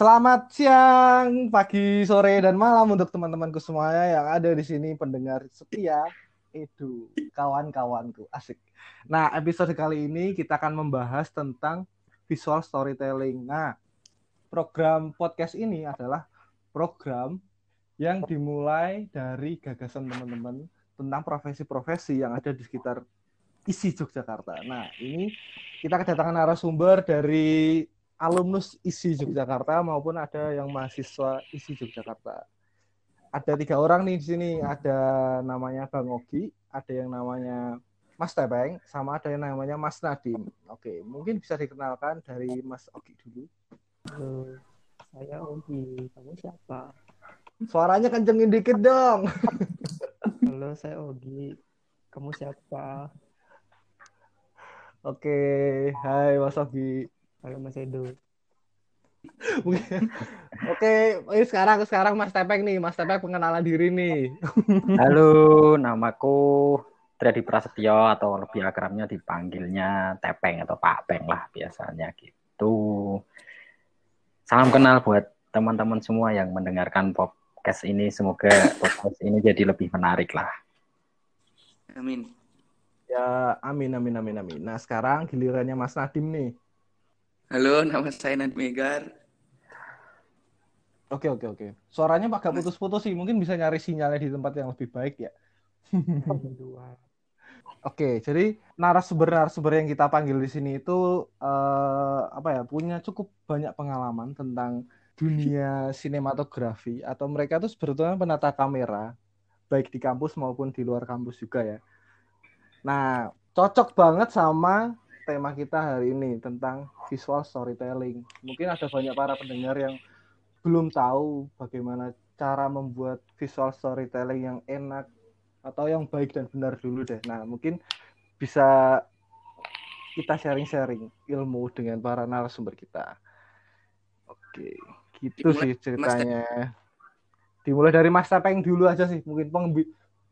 Selamat siang, pagi, sore, dan malam untuk teman-temanku semuanya yang ada di sini pendengar setia. Itu kawan-kawanku, asik. Nah, episode kali ini kita akan membahas tentang visual storytelling. Nah, program podcast ini adalah program yang dimulai dari gagasan teman-teman tentang profesi-profesi yang ada di sekitar isi Yogyakarta. Nah, ini kita kedatangan narasumber dari alumnus isi Yogyakarta maupun ada yang mahasiswa isi Yogyakarta. Ada tiga orang nih di sini. Ada namanya Bang Ogi, ada yang namanya Mas Tebeng, sama ada yang namanya Mas Nadim. Oke, mungkin bisa dikenalkan dari Mas Ogi dulu. Halo, saya Ogi. Kamu siapa? Suaranya kencengin dikit dong. Halo, saya Ogi. Kamu siapa? Oke, hai Mas Ogi. Halo Mas Edo. Oke, ini sekarang sekarang Mas Tepeng nih, Mas Tepeng pengenalan diri nih. Halo, namaku Tredi Prasetyo atau lebih akrabnya dipanggilnya Tepeng atau Pak Peng lah biasanya gitu. Salam kenal buat teman-teman semua yang mendengarkan podcast ini. Semoga podcast ini jadi lebih menarik lah. Amin. Ya, amin, amin, amin, amin. Nah, sekarang gilirannya Mas Nadim nih. Halo, nama saya Nadim Egar. Oke, oke, oke. Suaranya agak putus-putus sih. Mungkin bisa nyari sinyalnya di tempat yang lebih baik ya. Oke, jadi narasumber-narasumber yang kita panggil di sini itu eh, apa ya punya cukup banyak pengalaman tentang dunia sinematografi atau mereka itu sebetulnya penata kamera baik di kampus maupun di luar kampus juga ya. Nah, cocok banget sama tema kita hari ini tentang visual storytelling. Mungkin ada banyak para pendengar yang belum tahu bagaimana cara membuat visual storytelling yang enak atau yang baik dan benar dulu deh. Nah, mungkin bisa kita sharing-sharing ilmu dengan para narasumber kita. Oke, gitu Dimulai, sih ceritanya. Dimulai dari Mas Tepeng dulu aja sih. Mungkin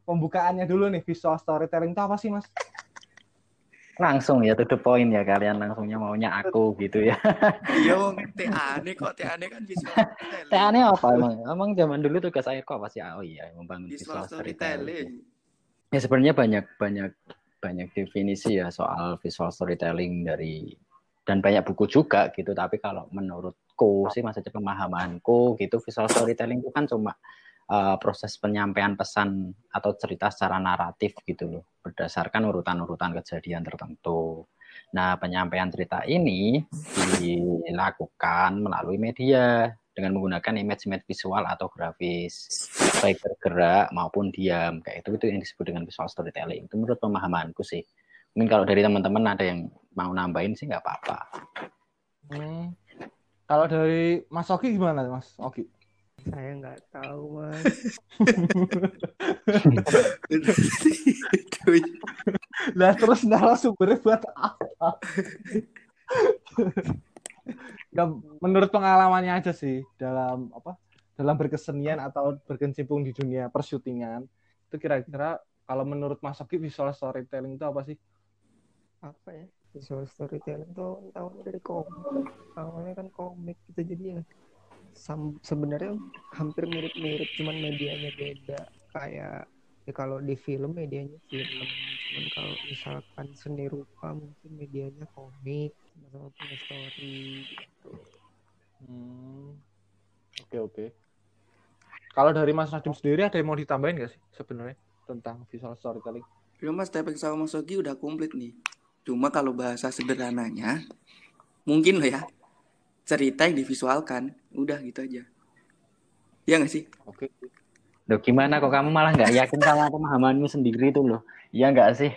pembukaannya dulu nih visual storytelling itu apa sih, Mas? Langsung ya to the point ya kalian langsungnya maunya aku gitu ya. Iya, wong TA ane kok TA ane kan storytelling. Tanya apa emang? Emang zaman dulu tugas saya kok apa sih? Oh iya, membangun Visual storytelling. Ya sebenarnya banyak banyak banyak definisi ya soal visual storytelling dari dan banyak buku juga gitu. Tapi kalau menurutku sih maksudnya pemahamanku gitu visual storytelling itu kan cuma uh, proses penyampaian pesan atau cerita secara naratif gitu loh berdasarkan urutan-urutan kejadian tertentu. Nah, penyampaian cerita ini dilakukan melalui media dengan menggunakan image-image visual atau grafis baik bergerak maupun diam kayak itu itu yang disebut dengan visual storytelling itu menurut pemahamanku sih mungkin kalau dari teman-teman ada yang mau nambahin sih nggak apa-apa Hmm. Kalau dari Mas Oki gimana, Mas Oki? Saya nggak tahu Mas. Itu Lah terus narasumbernya buat apa? Ya, menurut pengalamannya aja sih dalam apa? Dalam berkesenian atau berkecimpung di dunia persyutingan itu kira-kira kalau menurut Mas Oki visual storytelling itu apa sih? Apa ya? Visual storytelling tuh tahu dari komik. Awalnya kan komik gitu jadi ya sebenarnya hampir mirip-mirip cuman medianya beda. Kayak ya kalau di film medianya film, cuman kalau misalkan seni rupa mungkin medianya komik sama-sama punya story gitu. Hmm. Oke oke. Kalau dari Mas Nadim sendiri ada yang mau ditambahin nggak sih sebenarnya tentang visual storytelling? Ya Mas Tepeng sama Mas Ogi udah komplit nih. Cuma kalau bahasa sederhananya, mungkin loh ya, cerita yang divisualkan. Udah gitu aja. Iya nggak sih? Oke. Loh gimana kok kamu malah nggak yakin sama pemahamanmu sendiri tuh loh iya nggak sih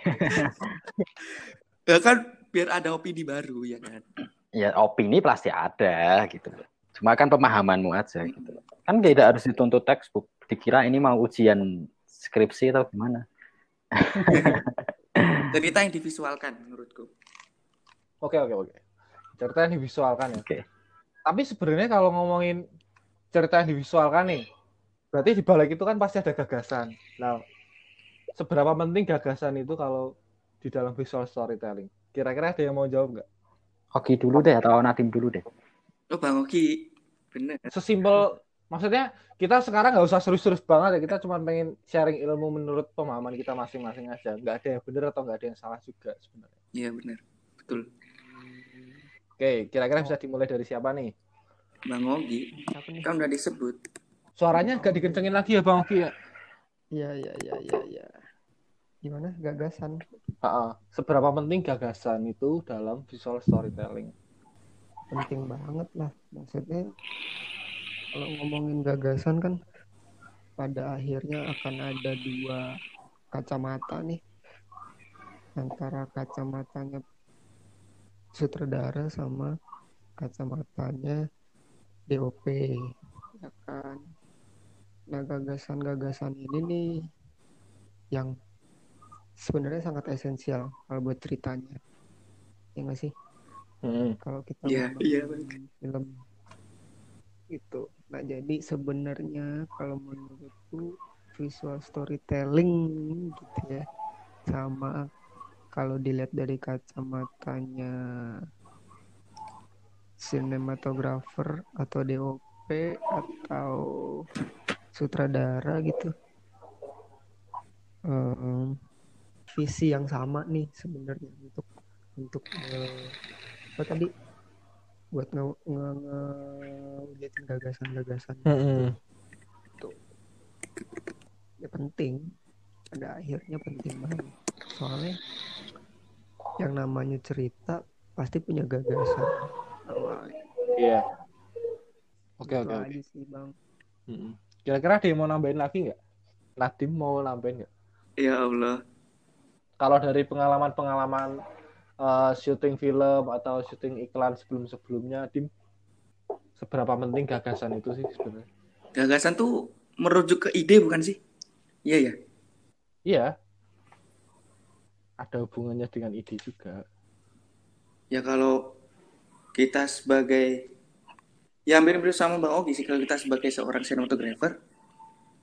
Ya kan biar ada opini baru ya kan. ya opini pasti ada gitu loh cuma kan pemahamanmu aja gitu loh kan tidak harus dituntut textbook dikira ini mau ujian skripsi atau gimana Cerita yang divisualkan menurutku. Oke oke oke. Cerita yang divisualkan ya. Oke. Tapi sebenarnya kalau ngomongin cerita yang divisualkan nih, berarti di balik itu kan pasti ada gagasan. Nah, seberapa penting gagasan itu kalau di dalam visual storytelling? Kira-kira ada yang mau jawab nggak? Oke dulu deh atau Nadim dulu deh. Oh Bang Ogi, bener. Sesimpel maksudnya kita sekarang nggak usah serius-serius banget ya kita cuma pengen sharing ilmu menurut pemahaman kita masing-masing aja. Nggak ada yang benar atau nggak ada yang salah juga sebenarnya. Iya bener. Betul oke kira-kira bisa dimulai dari siapa nih bang Ogi Siapa nih? kan udah disebut suaranya nggak dikencengin lagi ya bang Oki ya Iya iya iya iya iya. Gimana gagasan? Ha-ha. seberapa penting gagasan itu dalam visual storytelling Penting banget lah. Maksudnya kalau ngomongin gagasan kan pada akhirnya akan ada dua kacamata nih antara kacamatanya sutradara sama kacamatanya DOP ya kan? Nah gagasan-gagasan ini nih yang sebenarnya sangat esensial kalau buat ceritanya. Ya nggak sih? Hmm. kalau kita Iya, ngomongin iya, film itu. Nah jadi sebenarnya kalau menurutku visual storytelling gitu ya sama kalau dilihat dari kacamatanya sinematografer atau DOP atau sutradara gitu Em, visi yang sama nih sebenarnya untuk untuk eh, apa tadi? Buat nge nge ngewujudin gagasan-gagasan Hmm. ya penting pada akhirnya penting banget. Soalnya yang namanya cerita pasti punya gagasan Iya. Oke Gitu oke oke. Kira-kira ada yang mau nambahin lagi nggak? Nadim mau nambahin nggak? ya Allah Kalau dari pengalaman-pengalaman eh, syuting film atau syuting iklan sebelum-sebelumnya, Dim, seberapa penting gagasan itu sih sebenarnya? gagasan tuh merujuk ke ide bukan sih iya ya Iya. Ada hubungannya dengan ide juga. ya kalau kita sebagai ya hampir sama Bang Ogi sih. Kalau kita sebagai seorang sinematografer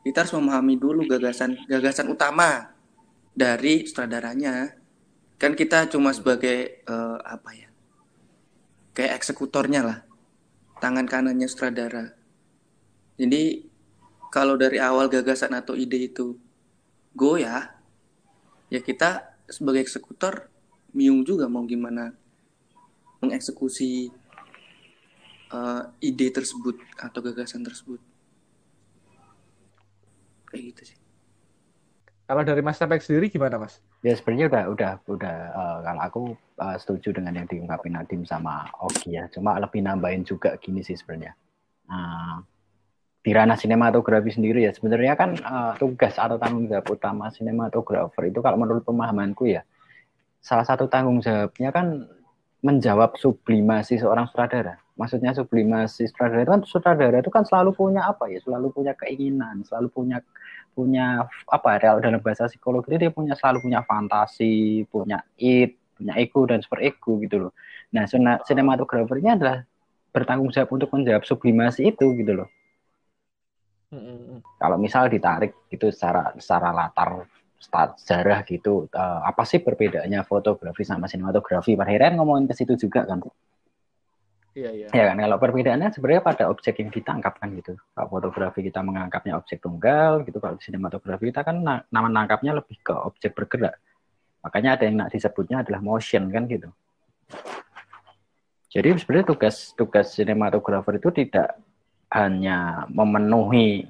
kita harus memahami dulu gagasan gagasan utama dari sutradaranya. Kan kita cuma sebagai eh, apa ya kayak eksekutornya lah. Tangan kanannya sutradara. Jadi kalau dari awal gagasan atau ide itu goyah ya kita sebagai eksekutor bingung juga mau gimana mengeksekusi eh, ide tersebut atau gagasan tersebut kayak gitu sih Kalau dari Mas Tepek sendiri gimana, Mas? Ya sebenarnya udah udah udah eh, kalau aku eh, setuju dengan yang diungkapin Nadim sama Ogi ya. Cuma lebih nambahin juga gini sih sebenarnya. Nah, di ranah sinematografi sendiri ya sebenarnya kan eh, tugas atau tanggung jawab utama sinematografer itu kalau menurut pemahamanku ya salah satu tanggung jawabnya kan menjawab sublimasi seorang sutradara. Maksudnya sublimasi sutradara itu kan sutradara itu kan selalu punya apa ya? Selalu punya keinginan, selalu punya punya apa ya dalam bahasa psikologi dia punya selalu punya fantasi, punya id, punya ego dan super ego gitu loh. Nah, sinematografernya adalah bertanggung jawab untuk menjawab sublimasi itu gitu loh. Kalau misal ditarik gitu secara secara latar sta- sejarah gitu, eh, apa sih perbedaannya fotografi sama sinematografi? Pada akhirnya ngomongin ke situ juga kan. Iya, iya. Ya kan, kalau perbedaannya sebenarnya pada objek yang ditangkap kan gitu. Kalau fotografi kita menangkapnya objek tunggal gitu, kalau sinematografi kita kan na- nama nangkapnya lebih ke objek bergerak. Makanya ada yang nak disebutnya adalah motion kan gitu. Jadi sebenarnya tugas tugas sinematografer itu tidak hanya memenuhi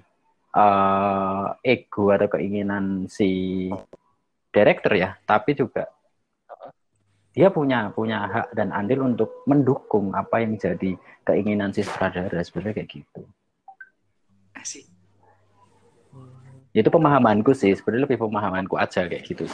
eh, ego atau keinginan si director ya, tapi juga dia punya punya hak dan andil untuk mendukung apa yang jadi keinginan si sutradara sebenarnya kayak gitu. asik Itu pemahamanku sih, sebenarnya lebih pemahamanku aja kayak gitu.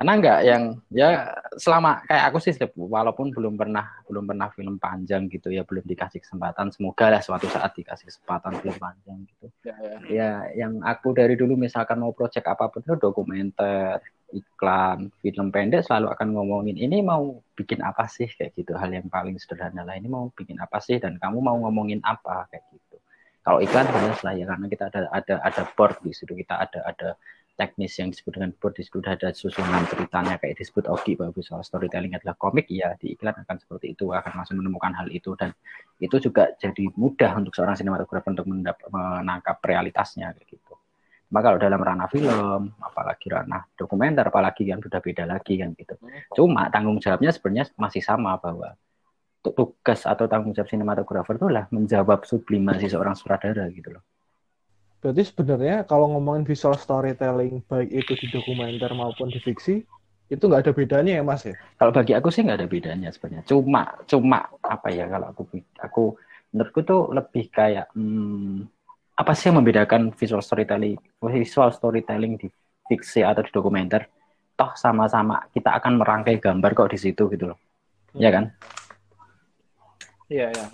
Karena enggak yang ya selama kayak aku sih walaupun belum pernah belum pernah film panjang gitu ya belum dikasih kesempatan semoga lah suatu saat dikasih kesempatan film panjang gitu. Ya, ya. Ya yang aku dari dulu misalkan mau project apa pun itu dokumenter, iklan, film pendek selalu akan ngomongin ini mau bikin apa sih kayak gitu hal yang paling sederhana lah ini mau bikin apa sih dan kamu mau ngomongin apa kayak gitu. Kalau iklan jelas lah ya karena kita ada ada ada board di situ kita ada ada teknis yang disebut dengan board disebut ada susunan ceritanya kayak disebut Ogi bahwa visual storytelling adalah komik ya di iklan akan seperti itu akan langsung menemukan hal itu dan itu juga jadi mudah untuk seorang sinematografer untuk menangkap realitasnya gitu. Maka kalau dalam ranah film, apalagi ranah dokumenter, apalagi yang sudah beda lagi kan gitu. Cuma tanggung jawabnya sebenarnya masih sama bahwa tugas atau tanggung jawab sinematografer itu adalah menjawab sublimasi seorang sutradara gitu loh. Berarti sebenarnya kalau ngomongin visual storytelling baik itu di dokumenter maupun di fiksi itu nggak ada bedanya ya mas ya? Kalau bagi aku sih nggak ada bedanya sebenarnya. Cuma cuma apa ya kalau aku aku menurutku tuh lebih kayak hmm, apa sih yang membedakan visual storytelling visual storytelling di fiksi atau di dokumenter? Toh sama-sama kita akan merangkai gambar kok di situ gitu loh. Ya kan? Iya ya.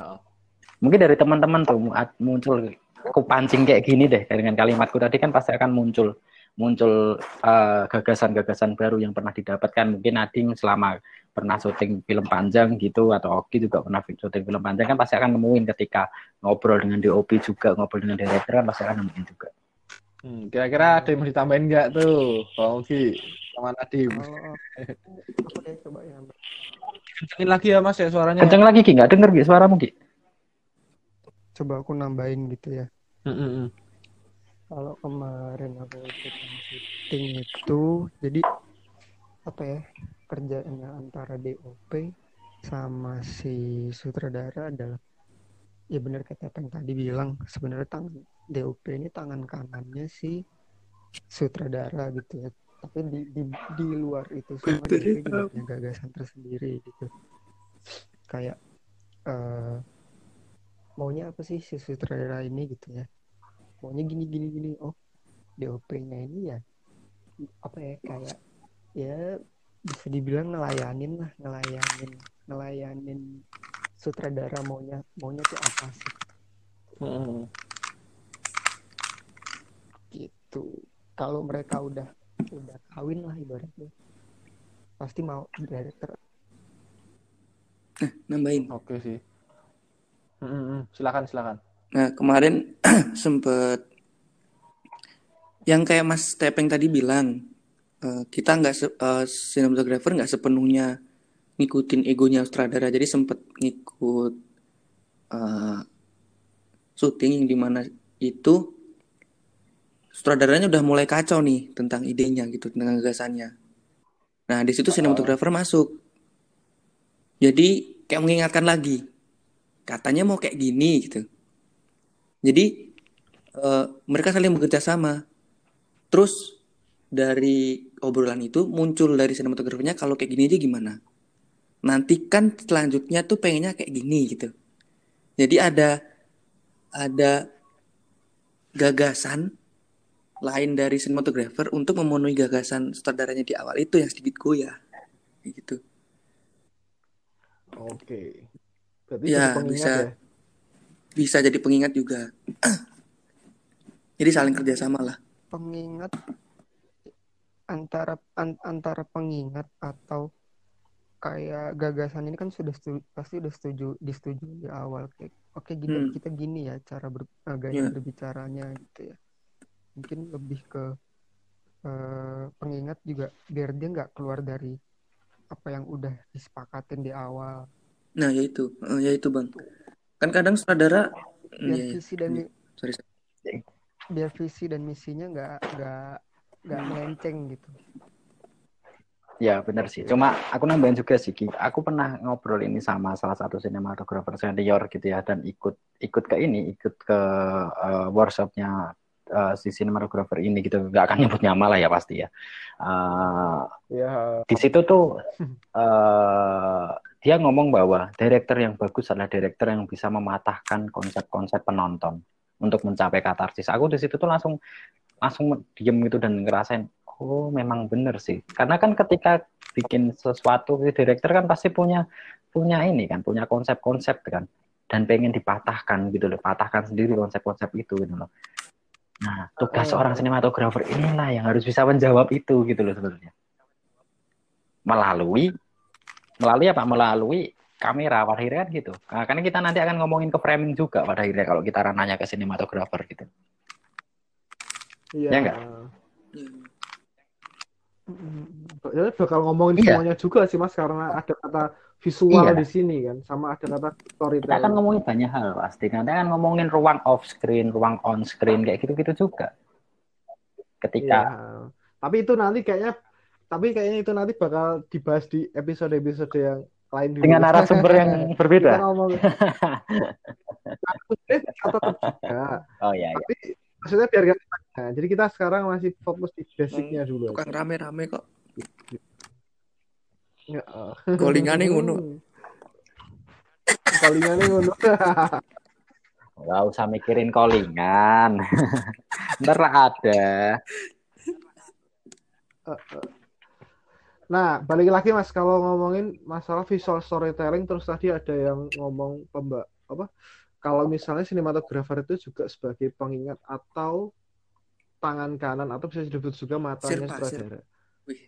Mungkin dari teman-teman tuh muncul aku pancing kayak gini deh dengan kalimatku tadi kan pasti akan muncul muncul eh, gagasan-gagasan baru yang pernah didapatkan mungkin Nading selama pernah syuting film panjang gitu atau Oki juga pernah syuting film panjang kan pasti akan nemuin ketika ngobrol dengan DOP juga ngobrol dengan director kan pasti akan nemuin juga Hmm, kira-kira ada yang mau ditambahin nggak tuh, Pak Ogi sama Nadim? Deh coba ya. Kencengin lagi ya mas ya suaranya. kenceng lagi Ki nggak denger Ki suaramu Ki Coba aku nambahin gitu ya. Kalau kemarin aku ikutan syuting itu, jadi apa ya kerjaannya antara DOP sama si sutradara adalah ya benar kata yang tadi bilang sebenarnya tangan DOP ini tangan kanannya si sutradara gitu ya. Tapi di di, di luar itu semua juga punya gagasan tersendiri gitu. Kayak eh, maunya apa sih si sutradara ini gitu ya maunya gini gini gini oh DOP-nya ini ya apa ya kayak ya bisa dibilang ngelayanin lah ngelayanin ngelayanin sutradara maunya maunya tuh apa sih Hmm. gitu kalau mereka udah udah kawin lah ibaratnya pasti mau director nambahin. Oke sih. Hmm, hmm, hmm. Silakan silakan. Nah, kemarin sempet yang kayak Mas Tepeng tadi bilang, eh, kita nggak se eh, cinematographer nggak sepenuhnya ngikutin egonya sutradara, jadi sempet ngikut eh, syuting yang di mana itu sutradaranya udah mulai kacau nih tentang idenya gitu, tentang gagasannya. Nah, di situ cinematographer masuk. Jadi kayak mengingatkan lagi, katanya mau kayak gini gitu. Jadi eh, mereka saling bekerja sama. Terus dari obrolan itu muncul dari sinematografernya kalau kayak gini aja gimana? Nanti kan selanjutnya tuh pengennya kayak gini gitu. Jadi ada ada gagasan lain dari sinematografer untuk memenuhi gagasan sutradaranya di awal itu yang sedikit goyah. Gitu. Oke. Berarti Ya, bisa. ya. Bisa jadi pengingat juga. Jadi saling kerjasama lah. pengingat antara an- antara pengingat atau kayak gagasan ini kan sudah setuju, pasti udah setuju disetujui di awal kayak oke gini Hmm. kita gini ya cara ber, eh, gaya Iya. berbicaranya gitu ya mungkin lebih ke eh, pengingat juga biar dia nggak keluar dari apa yang udah disepakatin di awal Nah, ya itu, Eh, ya itu bang. Kan kadang sutradara, biar Iya, iya. visi dan mi- sorry, sorry. biar visi dan misinya nggak nggak nggak melenceng gitu Ya benar sih. Cuma aku nambahin juga sih, Ki. Aku pernah ngobrol ini sama salah satu sinematografer senior gitu ya, dan ikut ikut ke ini, ikut ke eh, workshopnya eh, si sinematografer ini gitu. Gak akan nyebut nama lah ya pasti ya. Eh, Ya. di situ tuh eh, dia ngomong bahwa director yang bagus adalah director yang bisa mematahkan konsep-konsep penonton untuk mencapai katarsis. Aku di situ tuh langsung langsung diem gitu dan ngerasain oh memang bener sih. Karena kan ketika bikin sesuatu si director kan pasti punya punya ini kan punya konsep-konsep kan. Dan pengen dipatahkan gitu loh patahkan sendiri konsep-konsep itu gitu loh. Nah tugas seorang sinematografer inilah yang harus bisa menjawab itu gitu loh sebenarnya. Melalui melalui apa melalui kamera pada akhirnya kan gitu nah, karena kita nanti akan ngomongin ke framing juga pada akhirnya kalau kita rananya ke sinematografer gitu Iya. Ya nggak? Ya. Bakal ngomongin Iya. semuanya juga sih Mas karena ada kata visual Iya. di sini kan sama ada kata Kita akan storytelling. ngomongin banyak hal pasti. Nanti akan ngomongin ruang off screen, ruang on screen kayak gitu-gitu juga. Ketika Iya. Tapi itu nanti kayaknya tapi kayaknya itu nanti bakal dibahas di episode-episode yang lain dulu. dengan narasumber yang Kita berbeda. ngomong tetap juga. Oh iya, iya. Tapi maksudnya biar gak nah, jadi kita sekarang masih fokus di basicnya dulu. Tukang rame-rame kok. Ya, eh. Golingannya ngono. Callingannya ngono. Nggak usah mikirin callingan. Ntar ada. Nah, balik lagi Mas kalau ngomongin masalah visual storytelling terus tadi ada yang ngomong pemba apa? Kalau misalnya sinematografer itu juga sebagai pengingat atau tangan kanan atau bisa disebut juga matanya Sirpa, sutradara. Wih.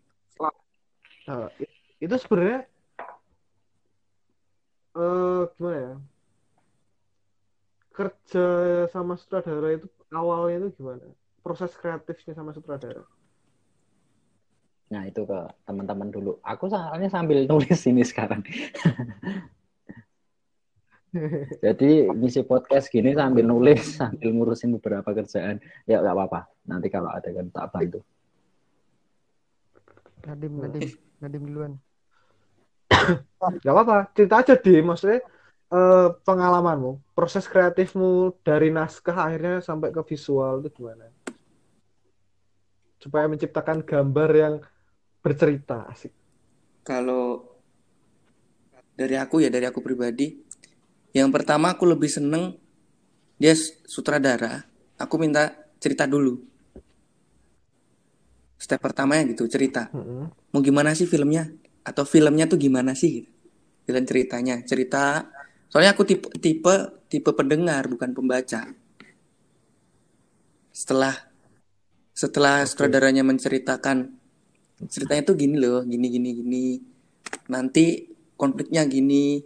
Nah, i- itu sebenarnya eh gimana ya? Kerja sama sutradara itu awalnya itu gimana? Proses kreatifnya sama sutradara. Nah, itu ke teman-teman dulu. Aku soalnya sambil nulis ini sekarang. Jadi ngisi podcast gini sambil nulis, sambil ngurusin beberapa kerjaan. Ya nggak apa-apa. Nanti kalau ada kan tak bantu. Nadim, Nadim, Nadim duluan. Gak apa-apa, cerita aja deh, maksudnya eh, pengalamanmu, proses kreatifmu dari naskah akhirnya sampai ke visual itu gimana? Supaya menciptakan gambar yang bercerita, asik. Kalau dari aku ya dari aku pribadi, yang pertama aku lebih seneng dia sutradara, aku minta cerita dulu. Step pertamanya gitu cerita. Mm-mm. Mau gimana sih filmnya? Atau filmnya tuh gimana sih? Gitu. Jalan ceritanya, cerita. Soalnya aku tipe tipe tipe pendengar bukan pembaca. Setelah setelah Oke. sutradaranya menceritakan ceritanya tuh gini loh, gini gini gini. Nanti konfliknya gini.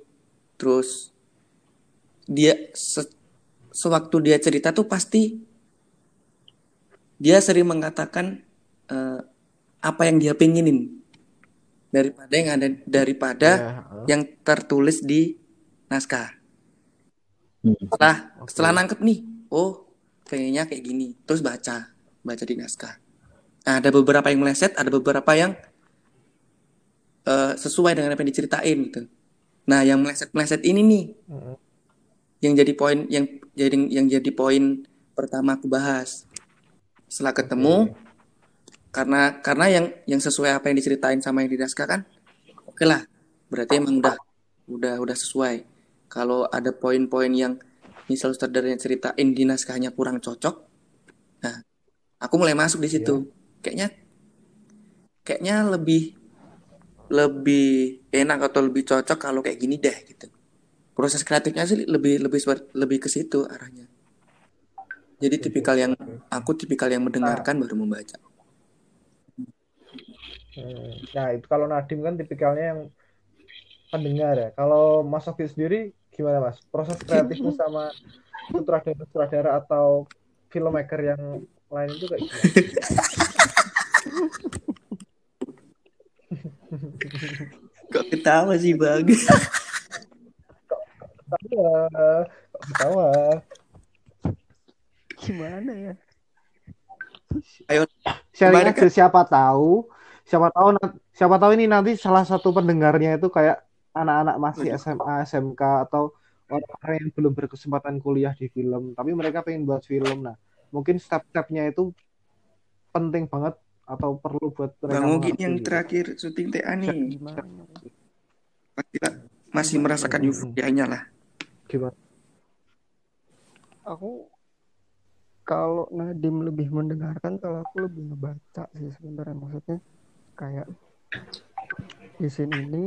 Terus dia se- sewaktu dia cerita tuh pasti dia sering mengatakan eh, apa yang dia pengenin daripada yang ada daripada Ya, eh. yang tertulis di naskah. Hmm. Setelah Oke. setelah nangkep nih, oh pengennya kayak gini, terus baca, baca di naskah. Nah, ada beberapa yang meleset, ada beberapa yang eh, sesuai dengan apa yang diceritain gitu. Nah, yang meleset-meleset ini nih, Mm-mm. yang jadi poin yang jadi yang jadi poin pertama aku bahas. Setelah ketemu, karena karena yang yang sesuai apa yang diceritain sama yang di naskah kan, oke lah, berarti emang udah udah udah sesuai. Kalau ada poin-poin yang misal sutradaranya ceritain di naskahnya kurang cocok, nah aku mulai masuk di situ. Kayaknya kayaknya lebih lebih enak atau lebih cocok kalau kayak gini deh gitu. Proses kreatifnya sih lebih lebih lebih ke situ arahnya. Jadi tipikal yang aku tipikal yang mendengarkan baru membaca. Hmm. Nah, itu kalau Nadim kan tipikalnya yang pendengar ya. Kalau Mas Sofi sendiri gimana Mas? Proses kreatifnya sama sutradara-sutradara atau filmmaker yang lain itu kayak gimana? Kok ketawa sih bang? Ketawa, kok ketawa. Gimana ya? Sharing Kemarin aja siapa tahu, siapa tahu siapa tahu ini nanti salah satu pendengarnya itu kayak anak-anak masih SMA, SMK atau orang-orang yang belum berkesempatan kuliah di film, tapi mereka pengen buat film. Nah, mungkin step-stepnya itu penting banget atau perlu buat mereka Bang Mungkin yang gitu. terakhir syuting TA nih Gimana? pasti masih merasakan euforianya lah. Gimana? Aku kalau Nadim lebih mendengarkan, kalau aku lebih ngebaca sih sebenarnya. Maksudnya kayak di scene ini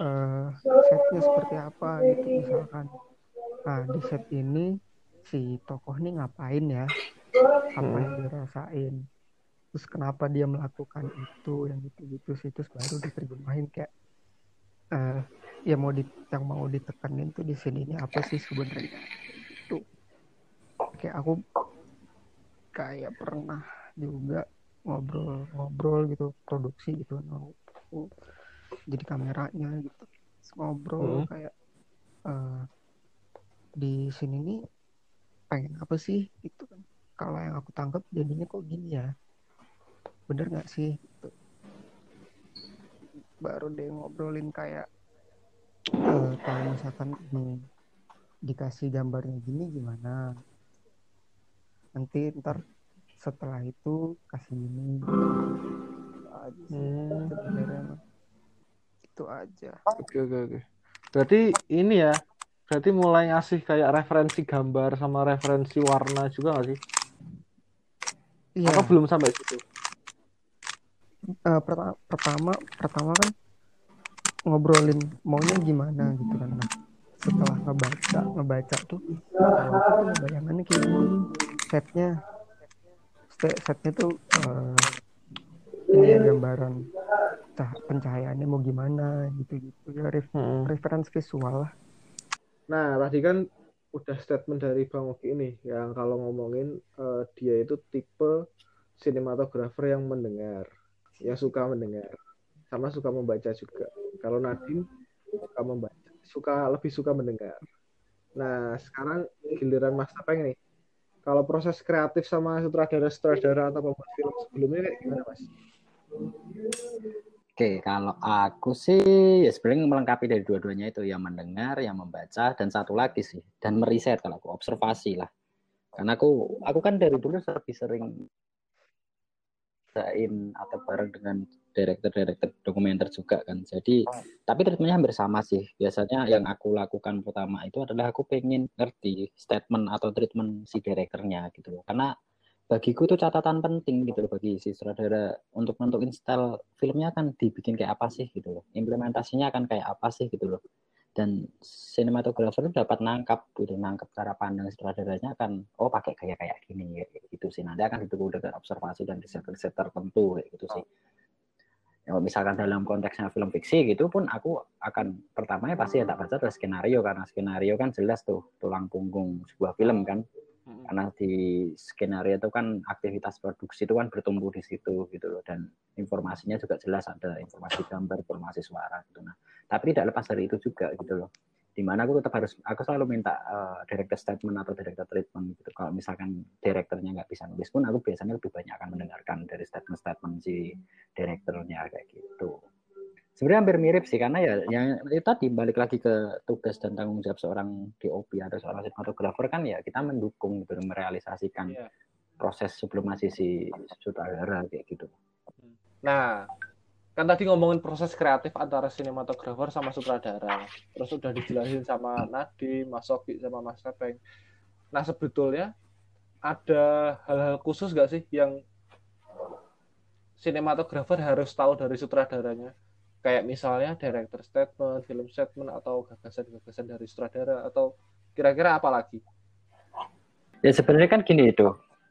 eh setnya seperti apa gitu misalkan. Nah di set ini si tokoh ini ngapain ya? Apa yang dirasain? Terus kenapa dia melakukan itu? Yang gitu-gitu sih terus baru diterjemahin kayak eh ya mau di yang mau ditekanin tuh di sini ini apa sih sebenarnya? Tuh kayak aku kayak pernah juga ngobrol ngobrol gitu produksi gitu mau mau jadi kameranya gitu Terus ngobrol Hmm. kayak eh, di sini nih pengen apa sih gitu kan kalau yang aku tangkap jadinya kok gini ya bener nggak sih Gitu. baru deh ngobrolin kayak eh, kalau misalkan ini dikasih gambarnya gini gimana nanti ntar setelah itu kasih ini Itu aja sih Hmm. sebenarnya itu aja Oke oke oke. Berarti ini ya, berarti mulai ngasih kayak referensi gambar sama referensi warna juga nggak sih? iya Apa belum sampai situ? Eh, perta- pertama pertama kan ngobrolin maunya gimana gitu kan. Nah setelah ngebaca ngebaca tuh kalau aku tuh bayangannya kayak gini setnya set- setnya tuh eh, ini gambaran cah- pencahayaannya mau gimana gitu gitu. Ya ref- Hmm. reference visual lah. Nah, tadi kan udah statement dari Bang Oki ini yang kalau ngomongin eh, dia itu tipe sinematografer yang mendengar, yang suka mendengar, sama suka membaca juga. Kalau Nadine suka membaca, suka lebih suka mendengar. Nah, sekarang giliran Mas Tepeng nih. Kalau proses kreatif sama sutradara-sutradara atau pembuat film sebelumnya kayak gimana, Mas? Oke, kalau aku sih ya sebenarnya melengkapi dari dua-duanya itu yang mendengar, yang membaca, dan satu lagi sih dan meriset kalau aku observasi lah. Karena aku aku kan dari dulu lebih sering kerjain atau bareng dengan director-director dokumenter juga kan. Jadi tapi treatmentnya hampir sama sih. Biasanya yang aku lakukan pertama itu adalah aku pengen ngerti statement atau treatment si direkturnya gitu loh. Karena bagiku itu catatan penting gitu loh bagi si sutradara untuk nentuin style filmnya kan dibikin kayak apa sih gitu loh implementasinya akan kayak apa sih gitu loh dan sinematografer itu dapat nangkap gitu nangkap cara pandang sutradaranya akan oh pakai kayak kayak gini kayak gitu sih. Nanti akan didukung dengan observasi dan riset-riset tertentu kayak gitu sih. Ya, misalkan dalam konteksnya film fiksi gitu pun aku akan pertamanya pasti ya tak baca adalah skenario karena skenario kan jelas tuh tulang punggung sebuah film kan. Karena di skenario itu kan aktivitas produksi itu kan bertumbuh di situ gitu loh. Dan informasinya juga jelas ada informasi gambar informasi suara gitu. Nah tapi tidak lepas dari itu juga gitu loh di mana aku tetap harus aku selalu minta uh, director statement atau director treatment gitu kalau misalkan direkturnya nggak bisa nulis pun aku biasanya lebih banyak akan mendengarkan dari statement-statement si direkturnya kayak gitu sebenarnya hampir mirip sih karena ya yang itu tadi balik lagi ke tugas dan tanggung jawab seorang DOP atau seorang sinematografer kan ya kita mendukung gitu merealisasikan Iya. proses sublumasi si sutradara kayak gitu. Nah, kan tadi ngomongin proses kreatif antara sinematografer sama sutradara. Terus udah dijelasin sama Nadi, Mas Soki, sama Mas Tepeng. Nah, sebetulnya ada hal-hal khusus gak sih yang sinematografer harus tahu dari sutradaranya? Kayak misalnya director statement, film statement, atau gagasan-gagasan dari sutradara, atau kira-kira apa lagi? Ya sebenarnya kan gini itu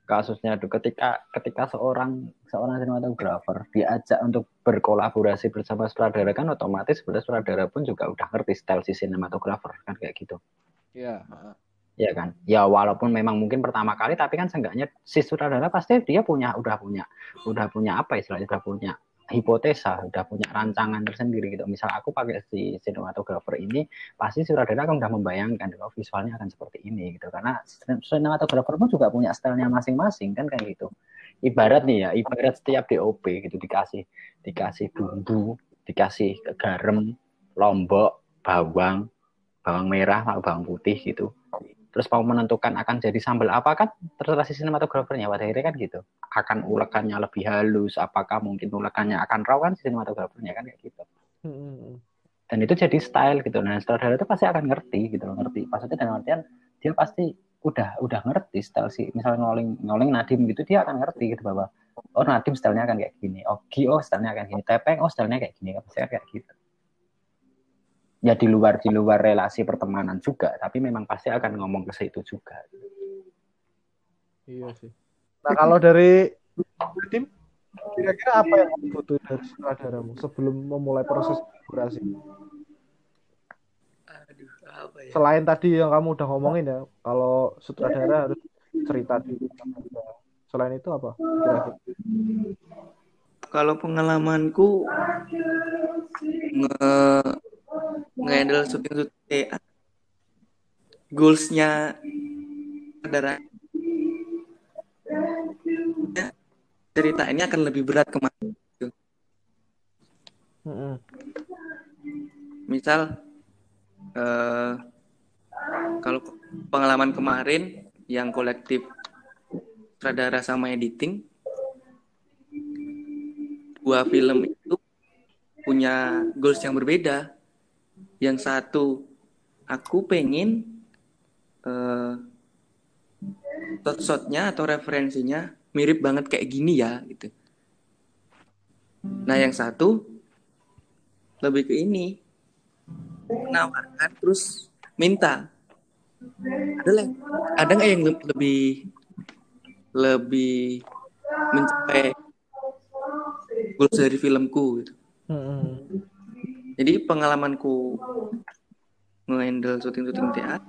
kasusnya itu ketika ketika seorang seorang sinematografer diajak untuk berkolaborasi bersama sutradara kan otomatis sebenarnya sutradara pun juga udah ngerti style si sinematografer kan kayak gitu. Ya, ya kan? Ya walaupun memang mungkin pertama kali tapi kan seenggaknya si sutradara pasti dia punya udah punya udah punya apa istilahnya udah punya hipotesa udah punya rancangan tersendiri gitu. Misal aku pakai si sinematografer ini pasti sutradara kan udah membayangkan oh visualnya akan seperti ini gitu. Karena sinematografer pun juga punya stylenya masing-masing kan kayak gitu. Ibarat nih ya ibarat setiap DOP gitu dikasih dikasih bumbu dikasih garam lombok bawang bawang merah bawang putih gitu terus mau menentukan akan jadi sambal apa kan terserah si sinematografernya. Pada akhirnya kan gitu akan ulekannya lebih halus apakah mungkin ulekannya akan raw kan si sinematografernya kan kayak gitu. Dan itu jadi style gitu. Nah sutradara itu pasti akan ngerti gitu ngerti. Maksudnya dalam artian dia pasti udah udah ngerti style si misalnya ngoling ngoling Nadim gitu dia akan ngerti gitu bahwa oh Nadim stylenya akan kayak gini. Oh Gi oh stylenya akan gini. Tepeng oh stylenya kayak gini. Pasti kayak gitu ya di luar di luar relasi pertemanan juga tapi memang pasti akan ngomong ke situ juga iya sih nah kalau dari tim kira-kira apa yang kamu butuh dari sutradaramu sebelum memulai proses kolaborasi Aduh, apa ya? selain tadi yang kamu udah ngomongin ya kalau sutradara harus cerita dulu Selain itu apa? Kira-kira. Kalau pengalamanku nge nge-handle syuting syuting TA goalsnya adalah cerita ini akan lebih berat ke mana Mm-mm. misal eh, kalau pengalaman kemarin yang kolektif sutradara sama editing dua film itu punya goals yang berbeda yang satu aku pengen eh, shot-shotnya atau referensinya mirip banget kayak gini ya gitu. Nah yang satu lebih ke ini. Menawarkan terus minta. Ada lah ada nggak yang le- lebih lebih mencapai goals dari filmku gitu? Mm-mm. Jadi pengalamanku nge-handle syuting-syuting teater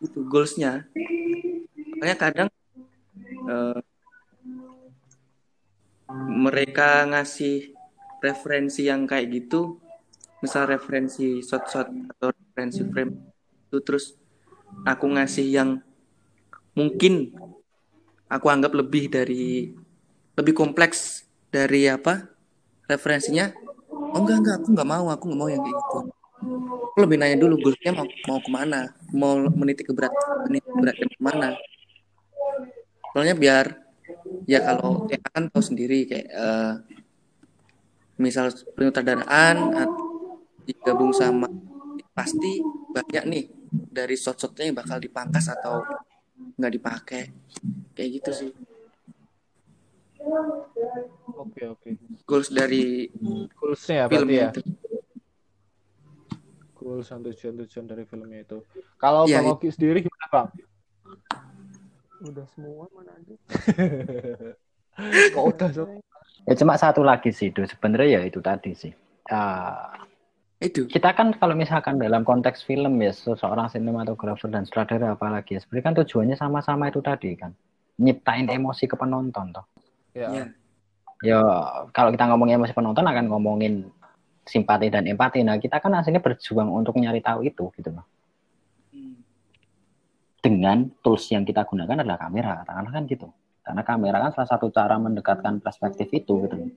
itu goalsnya. Makanya kadang eh, mereka ngasih referensi yang kayak gitu misal referensi shot-shot atau referensi frame itu terus aku ngasih yang mungkin aku anggap lebih dari lebih kompleks dari apa referensinya oh enggak enggak. Aku nggak mau. Aku nggak mau yang kayak gitu. Aku lebih nanya dulu goalsnya mau mau ke mana? Mau menitik ke berat menitik beratnya ke mana soalnya biar ya kalau ya kan tahu sendiri kayak eh, misal penyutradaraan digabung sama pasti banyak nih dari shot-shotnya yang bakal dipangkas atau nggak dipakai. Kayak gitu sih Oke oke. goals dari Goalsnya ya film berarti ya. itu Goals dan tujuan-tujuan dari filmnya itu. Kalau Iya, Bang Oki sendiri gimana Bang? Udah semua mana ada. Kok udah Sob? Ya cuma satu lagi sih, itu sebenarnya ya itu tadi sih. Ah, itu kita kan kalau misalkan dalam konteks film ya seseorang sinematografer dan sutradara apalagi ya sebenarnya kan tujuannya sama-sama itu tadi kan nyiptain emosi ke penonton toh Ya. ya ya kalau kita ngomongin emosi penonton akan ngomongin simpati dan empati nah kita kan aslinya berjuang untuk nyari tahu itu gitu loh Hmm. dengan tools yang kita gunakan adalah kamera katakanlah kan gitu karena kamera kan salah satu cara mendekatkan perspektif itu gitu loh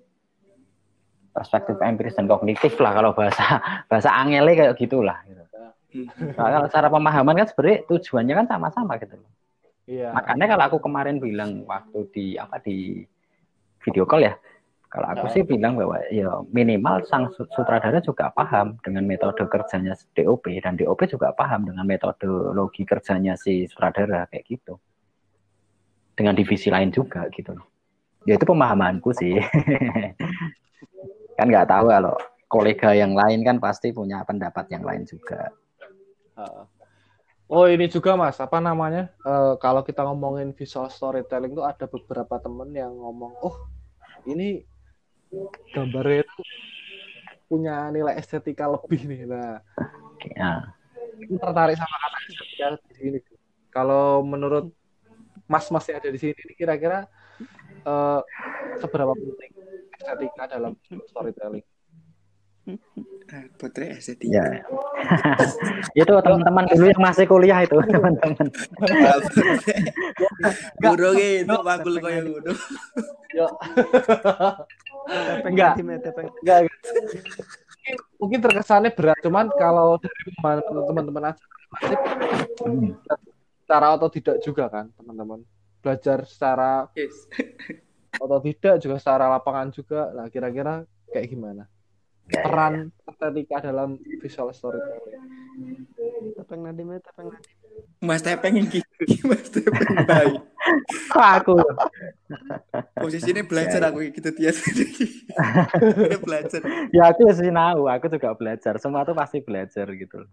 perspektif empiris dan kognitif lah kalau bahasa bahasa angele kayak gitulah gitu. Hmm. Nah, kalau cara pemahaman kan sebenarnya tujuannya kan sama-sama gitu loh. Iya. Makanya kalau aku kemarin bilang waktu di apa di video call ya, kalau aku Ya. sih bilang bahwa ya minimal sang su- sutradara juga paham dengan metode kerjanya DOP dan DOP juga paham dengan metodologi kerjanya si sutradara kayak gitu. Dengan divisi lain juga gitu loh. Ya itu pemahamanku sih. kan nggak tahu kalau kolega yang lain kan pasti punya pendapat yang lain juga. Oh ini juga mas, apa namanya? Eh, kalau kita ngomongin visual storytelling tuh ada beberapa temen yang ngomong, oh ini gambarnya itu punya nilai estetika lebih nih. Nah, Ya. tertarik sama kata estetika di sini. Kalau menurut mas-mas yang ada di sini, ini kira-kira eh, seberapa penting estetika dalam storytelling? Ah, Putri estetika. Ya. itu teman-teman dulu yang masih kuliah itu teman-teman. Guru gitu, bakul kaya guru. Yo. Enggak. Enggak. Mungkin, terkesannya berat, cuman kalau dari teman-teman aja pasti Hmm. secara atau tidak juga kan teman-teman belajar secara Yes. atau tidak juga secara lapangan juga lah kira-kira kayak gimana Ya, ya, peran estetika dalam visual storytelling Tepeng tepeng. Mas Tepeng yang gitu, Mas Tepeng baik. Kok aku? Posisinya belajar aku kayak gitu dia. Dia belajar. Ya aku sih tahu, aku juga belajar. Semua tuh pasti belajar gitu.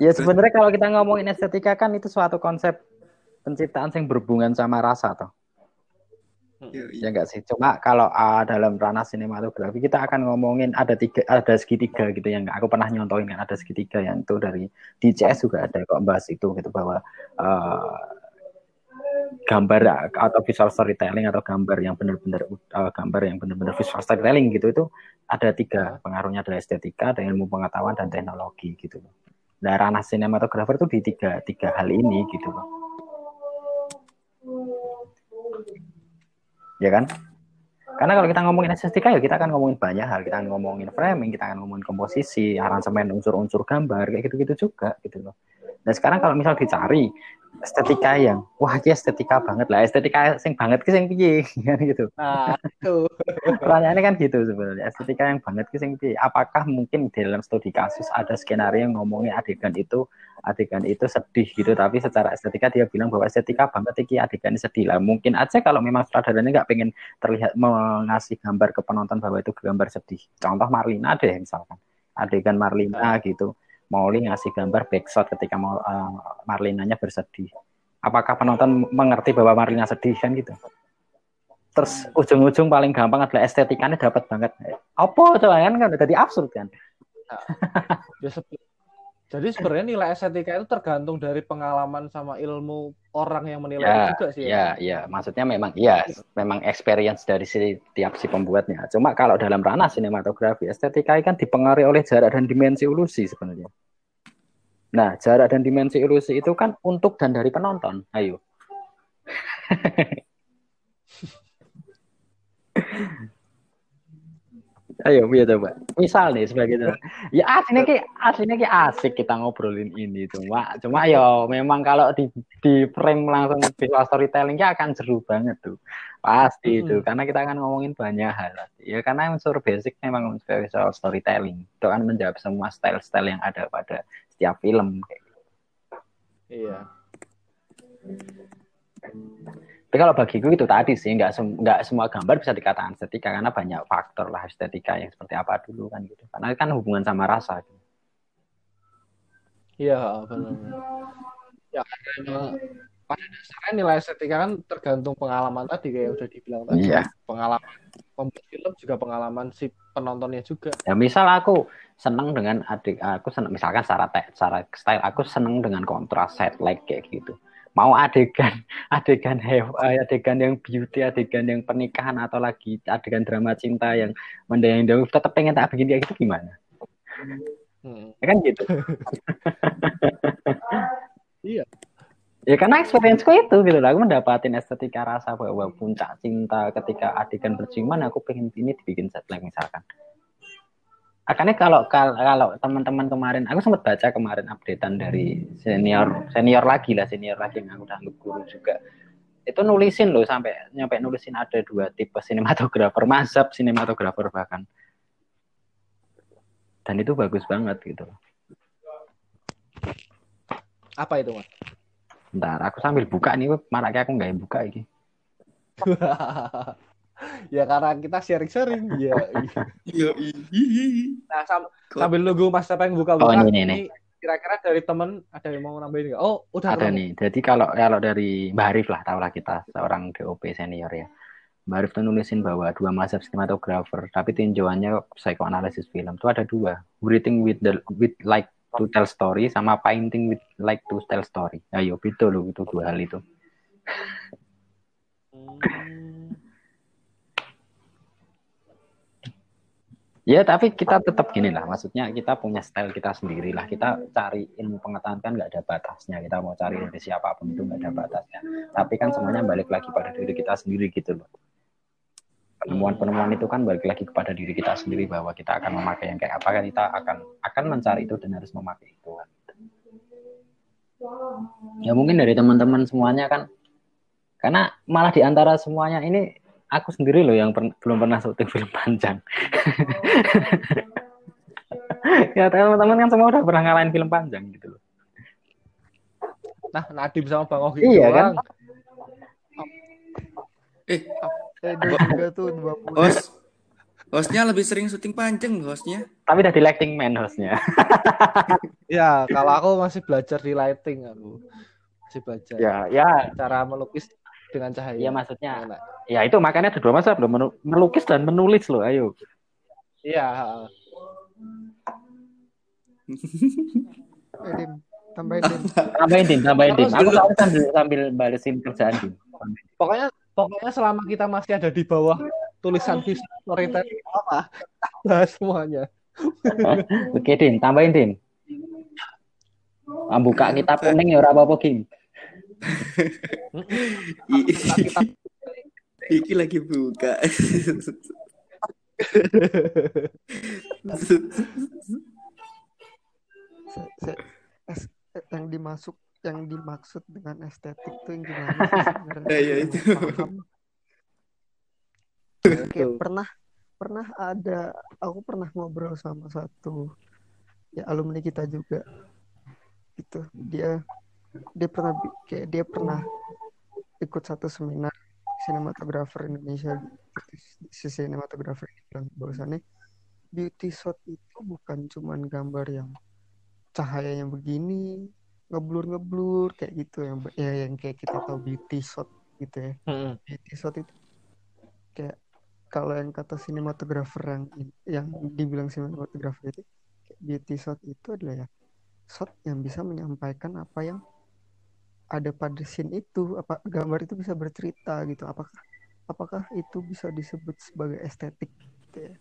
Ya sebenarnya kalau kita ngomongin estetika kan itu suatu konsep penciptaan yang berhubungan sama rasa toh. Ya enggak sih. Cuma kalau ah, dalam ranah sinematografi kita akan ngomongin ada tiga ada segitiga gitu yang aku pernah nyontohin kan ada segitiga yang itu dari di CS juga ada kok bahas itu gitu bahwa eh, gambar atau visual storytelling atau gambar yang benar-benar uh, gambar yang benar-benar visual storytelling gitu itu ada tiga pengaruhnya adalah estetika, ada ilmu pengetahuan dan teknologi gitu loh. Nah, ranah sinematografer tuh di tiga tiga hal ini gitu loh. Ya kan? Karena kalau kita ngomongin estetika ya kita akan ngomongin banyak hal, kita akan ngomongin framing, kita akan ngomongin komposisi, aransemen unsur-unsur gambar kayak gitu-gitu juga gitu loh. Dan sekarang kalau misal dicari estetika yang wah ya estetika banget. Lah estetika sing banget ki sing piye? Kan gitu. Nah, itu. pertanyaannya kan gitu sebenarnya estetika yang banget ki sing piye? Apakah mungkin di dalam studi kasus ada skenario yang ngomongin adegan itu adegan itu sedih gitu tapi secara estetika dia bilang bahwa estetika banget iki adegan sedih. Lah mungkin aja kalau memang sutradaranya nggak pengen terlihat mengasih gambar ke penonton bahwa itu gambar sedih. Contoh Marlina deh misalkan. Adegan Marlina gitu Mauli ngasih gambar backshot ketika mau uh, Marlinanya bersedih. Apakah penonton mengerti bahwa Marlina sedih kan gitu? Terus ujung-ujung paling gampang adalah estetikanya dapat banget. Apa tuh kan kan jadi absurd kan? Sep- Jadi sebenarnya nilai estetika itu tergantung dari pengalaman sama ilmu orang yang menilai Ya, juga sih. ya, ya. Maksudnya memang iya, memang experience dari setiap si pembuatnya. Cuma kalau dalam ranah sinematografi, estetika kan dipengaruhi oleh jarak dan dimensi ilusi sebenarnya. Nah, jarak dan dimensi ilusi itu kan untuk dan dari penonton. Ayo. Ayo, biar coba. Misal nih sebagai contoh. Ya aslinya ki aslinya ki asik kita ngobrolin ini cuma cuma ya memang kalau di di frame langsung visual storytelling ya akan seru banget tuh. Pasti itu Hmm. karena kita akan ngomongin banyak hal. Ya karena unsur basic memang visual storytelling. Itu akan menjawab semua style-style yang ada pada setiap film kayak gitu. Iya. Tapi kalau bagiku itu tadi sih nggak sem- nggak semua gambar bisa dikatakan estetika karena banyak faktor lah estetika yang seperti apa dulu kan gitu. Karena kan hubungan sama rasa. Iya, benar. Ya karena pada dasarnya nilai estetika kan tergantung pengalaman tadi kayak udah dibilang tadi. Iya. Pengalaman pembuat film juga pengalaman si penontonnya juga. Ya misal aku seneng dengan adik aku seneng misalkan secara te- secara style aku seneng dengan kontras set like kayak gitu. Mau adegan adegan have, eh, adegan yang beauty, adegan yang pernikahan atau lagi adegan drama cinta yang mendayang dahulu tetap pengen tak bikin kayak gitu gimana? Hmm. Ya kan gitu. Iya. Ya karena experience itu gitu lah. Aku mendapatin estetika rasa bahwa puncak cinta ketika adegan berciuman aku pengen ini dibikin set like misalkan. Akhirnya kalau kalau, kalau teman-teman kemarin, aku sempat baca kemarin updatean dari senior senior lagi lah senior lagi yang aku udah guru juga. Itu nulisin loh sampai nyampe nulisin ada dua tipe sinematografer, mazhab sinematografer bahkan. Dan itu bagus banget gitu loh. Apa itu, Mas? Bentar, aku sambil buka nih, maraknya aku nggak buka ini. ya karena kita sharing-sharing. Iya. Iya. Nah, sam- sambil nunggu Mas siapa yang buka-buka. Oh, ini, ini, Kira-kira dari temen ada yang mau nambahin nggak? Oh, udah Ada nih. Jadi kalau kalau dari Mbak Arif lah, tahulah kita seorang DOP senior ya. Mbak Arif tuh nulisin bahwa dua mazhab sinematografer, tapi tinjauannya psychoanalysis film tuh ada dua. Breathing with the with like to tell story sama painting with like to tell story. Ayo, itu loh itu dua hal itu. Hmm. Ya, tapi kita tetap gini lah. Maksudnya kita punya style kita sendiri lah. Kita cari ilmu pengetahuan kan nggak ada batasnya. Kita mau cari dari siapa pun itu nggak ada batasnya. Tapi kan semuanya balik lagi pada diri kita sendiri gitu loh. Penemuan-penemuan itu kan balik lagi kepada diri kita sendiri bahwa kita akan memakai yang kayak apa kan kita akan akan mencari itu dan harus memakai itu. Ya mungkin dari teman-teman semuanya kan karena malah di antara semuanya ini aku sendiri loh yang per- belum pernah syuting film panjang. ya teman-teman kan semua udah pernah ngalahin film panjang gitu loh. Nah, Nadim sama Bang Ogi Iya, kan? doang. Eh, Eh, dua juga tuh dua puluh. host. Hostnya lebih sering syuting panjang hostnya. Tapi udah di lighting man hostnya. Ya, kalau aku masih belajar di lighting aku. Masih belajar ya, ya, cara melukis dengan cahaya. ya maksudnya, Enak. ya itu makanya ada dua masa belum melukis dan menulis loh. Ayo. Iya, Dim, tambahin Dim. Tambahin tim, tambahin tim. Aku sambil sambil balesin kerjaan tim. Pokoknya pokoknya selama kita masih ada di bawah tulisan visual storytelling apa bahas semuanya. Oke, Din, tambahin, Din. Ah, buka kitab kuning ya ora apa-apa, Kim. Iki lagi buka. Yang dimasuk yang dimaksud dengan estetik tuh yang gimana sih sebenarnya? Ya, itu. Kayak pernah pernah ada aku pernah ngobrol sama satu ya alumni kita juga gitu dia dia pernah kayak dia pernah ikut satu seminar sinematografer Indonesia si sinematografer ini bilang bahwasannya beauty shot itu bukan cuman gambar yang cahayanya begini ngeblur ngeblur kayak gitu yang ya yang kayak kita tahu beauty shot gitu ya Mm-mm. beauty shot itu kayak kalau yang kata sinematografer yang yang dibilang sinematografer itu beauty shot itu adalah ya shot yang bisa menyampaikan apa yang ada pada scene itu apa gambar itu bisa bercerita gitu. Apakah apakah itu bisa disebut sebagai estetik gitu ya?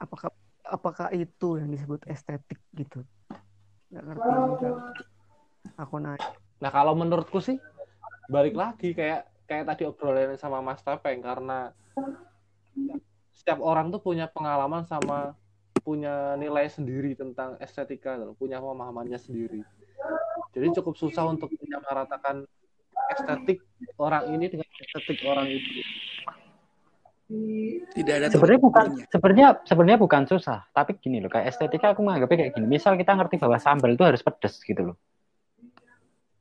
Apakah apakah itu yang disebut estetik gitu? Nggak ngerti juga. Aku nanya. Nah kalau menurutku sih balik lagi kayak kayak tadi obrolan sama Mas Tepeng karena setiap orang tuh punya pengalaman sama punya nilai sendiri tentang estetika punya pemahamannya sendiri. Jadi cukup susah untuk menyamaratakan estetik orang ini dengan estetik orang itu. Tidak ada Sebenarnya bukan sebenarnya sebenarnya bukan susah, tapi gini loh, kayak estetika aku menganggapnya kayak gini. Misal kita ngerti bahwa sambal itu harus pedas gitu loh.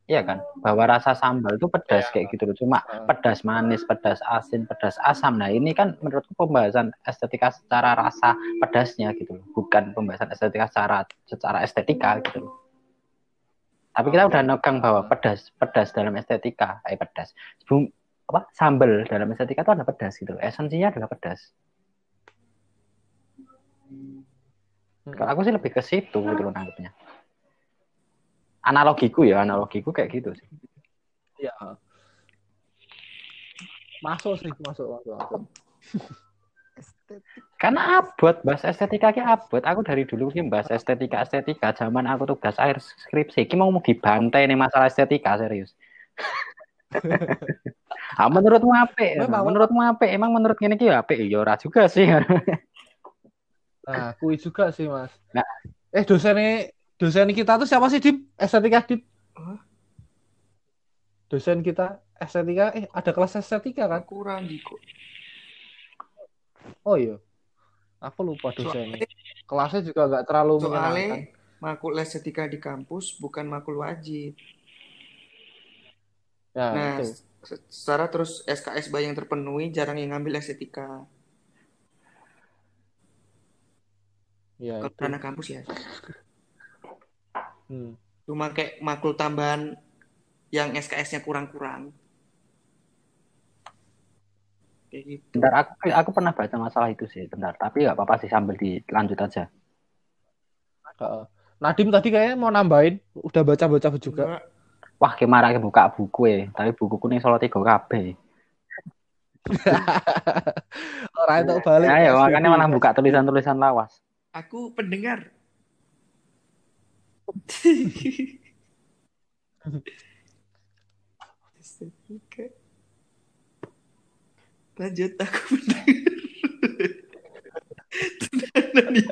Iya kan? Bahwa rasa sambal itu pedas Iya. kayak gitu loh. Cuma pedas manis, pedas asin, pedas asam. Nah, ini kan menurutku pembahasan estetika secara rasa pedasnya gitu loh. Bukan pembahasan estetika secara secara estetika gitu loh. Tapi kita udah negang bahwa pedas, pedas dalam estetika, eh pedas. Bum, apa? Sambal dalam estetika itu ada pedas gitu loh. Esensinya adalah pedas. Kalau aku sih lebih ke situ gitu loh nangkepnya. Analogiku ya, analogiku kayak gitu sih. Iya. Masuk sih, masuk, masuk, masuk. estetik Karena abot, bahas estetika ki abot. Aku dari dulu ki bahas estetika estetika. Zaman aku tugas akhir skripsi, ki mau mau dibantai nih masalah estetika serius. ah, menurutmu apa? Memang. Menurutmu apa? Emang menurut ini ki apa? Ya ora juga sih. Nah, kui juga sih, Mas. Nah. Eh, dosen dosen kita tuh siapa sih, Dip? Estetika, Dip? Dosen kita estetika, eh ada kelas estetika kan? kurang gitu. Oh iya. Aku lupa dosennya. Kelasnya juga nggak terlalu menyenangkan. Makul estetika di kampus bukan makul wajib. Ya, Nah, itu. se- secara terus SKS yang terpenuhi jarang yang ngambil estetika. Ya, Kalau anak kampus ya. Hmm. Cuma kayak makul tambahan yang SKS-nya kurang-kurang. Kayak gitu. Bentar, aku aku pernah baca masalah itu sih, bentar. Tapi nggak apa-apa sih sambil dilanjut aja. Heeh. Nadim tadi kayaknya mau nambahin, udah baca-baca juga. Enggak, Wah, gimana ke buka buku ya? Tapi bukuku nih solo tiga kabeh. Orang itu balik. Ya, ya, makanya malah buka tulisan-tulisan lawas. aku pendengar. Estetika. Lanjut aku.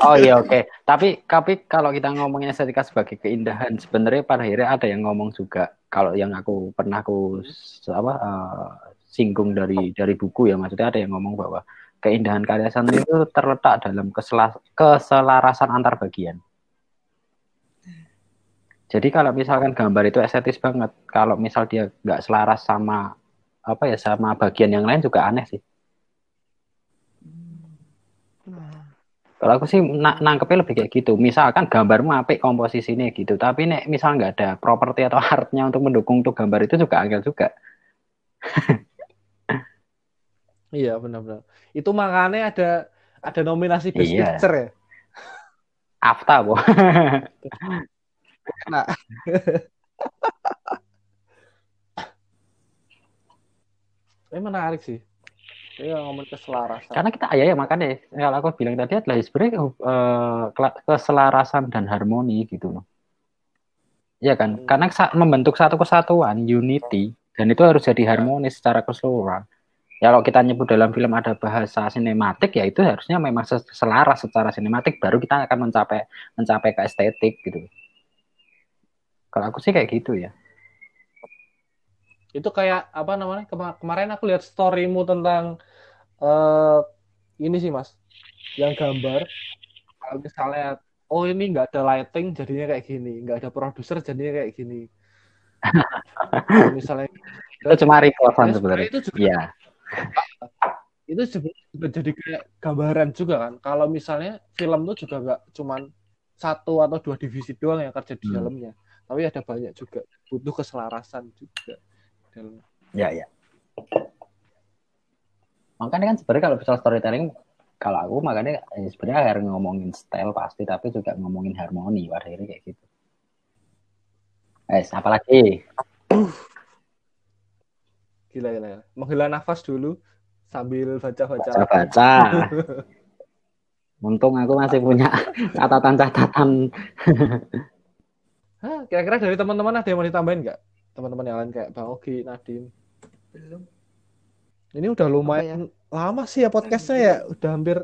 Oh iya oke. Tapi tapi kalau kita ngomongin estetika sebagai keindahan, sebenarnya pada akhirnya ada yang ngomong juga. Kalau yang aku pernah aku apa eh, singgung dari dari buku ya, maksudnya ada yang ngomong bahwa keindahan karya seni itu terletak dalam kesela- keselarasan antar bagian. Jadi kalau misalkan gambar itu estetis banget, kalau misal dia nggak selaras sama apa ya sama bagian yang lain juga aneh sih. nah Kalau aku sih na- nangkepnya lebih kayak gitu. Misalkan gambarmu apik komposisinya gitu, tapi nek misal nggak ada properti atau artnya untuk mendukung tuh gambar itu juga angel juga. Iya, benar-benar. Itu makanya ada ada nominasi Best Iya. Picture ya. Afta, boh. Nah, Ini menarik sih. Ini ngomong keselarasan. Karena kita ya, ya makanya kalau aku bilang tadi adalah sebenarnya kela- keselarasan dan harmoni gitu loh. Iya kan? Hmm. Karena sa- membentuk satu kesatuan, unity, dan itu harus jadi harmonis secara keseluruhan. Ya kalau kita nyebut dalam film ada bahasa sinematik ya itu harusnya memang selaras secara sinematik baru kita akan mencapai mencapai ke estetik gitu. Kalau aku sih kayak gitu ya. itu kayak apa namanya kema- kemarin aku lihat storymu tentang eh ini sih mas yang gambar kalau misalnya oh ini nggak ada lighting jadinya kayak gini nggak ada produser jadinya kayak gini misalnya Itu cuma Ya, sebenarnya. itu juga Iya. itu juga jadi kayak gambaran juga kan kalau misalnya film tuh juga nggak cuman satu atau dua divisi doang yang kerja di Hmm. dalamnya tapi ada banyak juga butuh keselarasan juga dalam Ya, ya. Makanya kan sebenarnya kalau visual storytelling, kalau aku makanya eh, sebenarnya harus ngomongin style pasti, tapi juga ngomongin harmoni pada akhirnya kayak gitu. Eh, apa lagi? gila gila menghela nafas dulu sambil baca-baca Baca-baca. Untung aku masih punya catatan-catatan. Hah, kira-kira dari teman-teman ada yang mau ditambahin nggak teman-teman yang lain kayak Bang Ogi, Nadim belum ini udah lumayan lama sih ya podcastnya ya udah hampir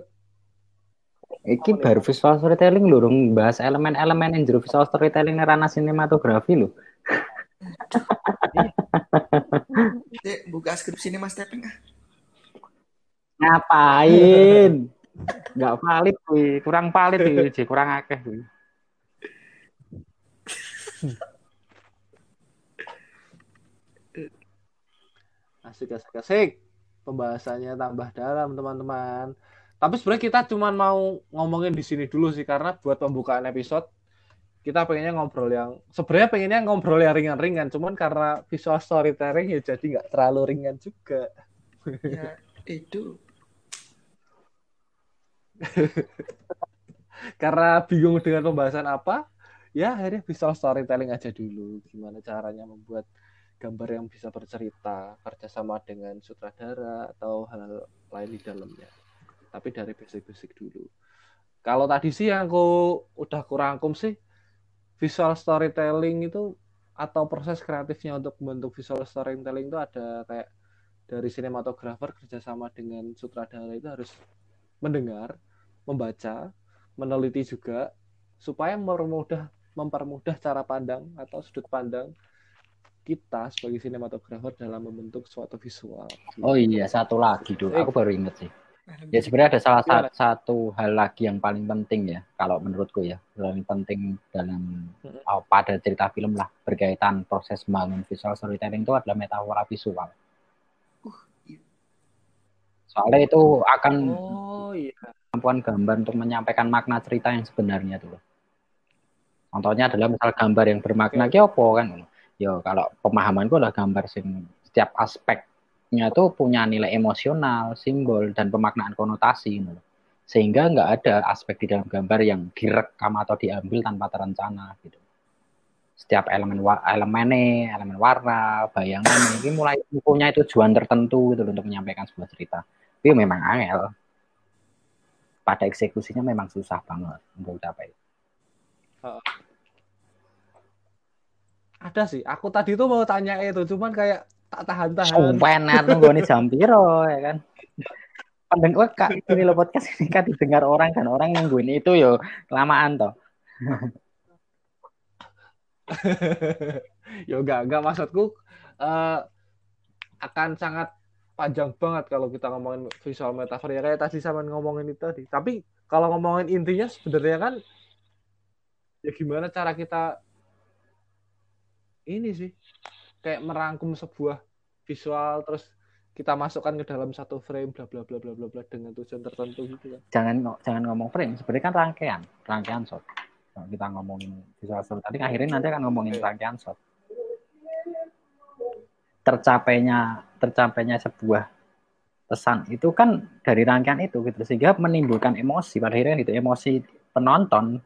Iki baru visual storytelling lho, dong bahas elemen-elemen yang jero visual storytelling ranah sinematografi lho. Dek, buka skripsi ini Mas Tepeng ah. Ngapain? Nggak valid kurang valid kurang akeh. Asik asik asik. Pembahasannya tambah dalam teman-teman. Tapi sebenarnya kita cuma mau ngomongin di sini dulu sih karena buat pembukaan episode kita pengennya ngobrol yang sebenarnya pengennya ngobrol yang ringan-ringan. Cuman karena visual storytelling ya jadi nggak terlalu ringan juga. Ya, itu. karena bingung dengan pembahasan apa ya akhirnya visual storytelling aja dulu. Gimana caranya membuat gambar yang bisa bercerita kerjasama dengan sutradara atau hal lain di dalamnya. Tapi dari basic-basic dulu. Kalau tadi sih yang aku udah kurangkum sih visual storytelling itu atau proses kreatifnya untuk membentuk visual storytelling itu ada kayak dari sinematografer kerjasama dengan sutradara itu harus mendengar membaca meneliti juga supaya mempermudah mempermudah cara pandang atau sudut pandang kita sebagai sinematografer dalam membentuk suatu visual. Oh iya, satu lagi dulu. Aku baru inget sih. Ya sebenarnya ada salah Gimana? sa- satu hal lagi yang paling penting ya, kalau menurutku ya, paling penting dalam Mm-mm. oh, pada cerita film lah berkaitan proses membangun visual storytelling itu adalah metafora visual. Soalnya itu akan Oh iya. kemampuan gambar untuk menyampaikan makna cerita yang sebenarnya tuh. Contohnya adalah misal gambar yang bermakna ki apa kan? Yo kalau pemahamanku adalah gambar sing setiap aspeknya tuh punya nilai emosional, simbol dan pemaknaan konotasi gitu. Sehingga nggak ada aspek di dalam gambar yang direkam atau diambil tanpa terencana gitu. Setiap elemen wa- elemennya, elemen warna, bayangan ini mulai punya tujuan tertentu gitu untuk menyampaikan sebuah cerita. Tapi memang angel pada eksekusinya memang susah banget untuk capai. Ada sih. Aku tadi tuh mau tanya itu, cuman kayak tak tahan-tahan. Sumpah nunggu nih jam piro ya kan. Pendengar kak ini lo podcast ini kan didengar orang kan orang nungguin itu yo kelamaan toh. ya enggak, enggak maksudku eh, akan sangat panjang banget kalau kita ngomongin visual metafor ya kayak tadi sama ngomongin itu tadi. Tapi kalau ngomongin intinya sebenarnya kan ya gimana cara kita ini sih kayak merangkum sebuah visual terus kita masukkan ke dalam satu frame bla bla bla bla bla bla dengan tujuan tertentu gitu kan. Jangan jangan ngomong frame sebenarnya kan rangkaian rangkaian shot. Kalau kita ngomongin visual storytelling akhirnya nanti akan ngomongin Oke. rangkaian shot. Tercapainya tercapainya sebuah pesan itu kan dari rangkaian itu gitu sehingga menimbulkan emosi pada akhirnya itu emosi penonton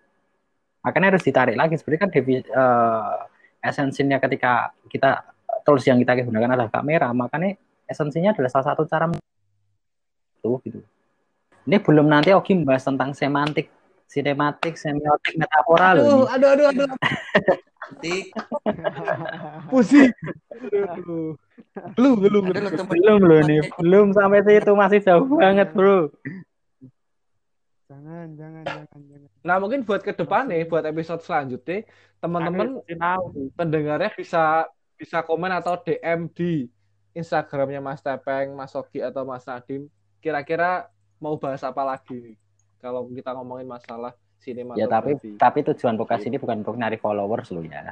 akhirnya harus ditarik lagi sebenarnya kan devi- eh, esensinya ketika kita tools yang kita gunakan adalah kamera, makanya esensinya adalah salah satu cara itu gitu. Ini belum nanti Oki membahas tentang semantik, sinematik, semiotik, metafora loh. Aduh, aduh, aduh, aduh. Nanti Pusing. Aduh. Belum, belum, belum. Belum loh nih, belum sampai situ masih jauh banget bro. Jangan, jangan, jangan, jangan. Nah, mungkin buat ke depan nih, buat episode selanjutnya, teman-teman pendengarnya bisa bisa komen atau DM di Instagramnya Mas Tepeng, Mas Ogi atau Mas Nadim. Kira-kira mau bahas apa lagi nih? Kalau kita ngomongin masalah Ya tapi tapi tujuan podcast ini bukan untuk nyari followers loh ya.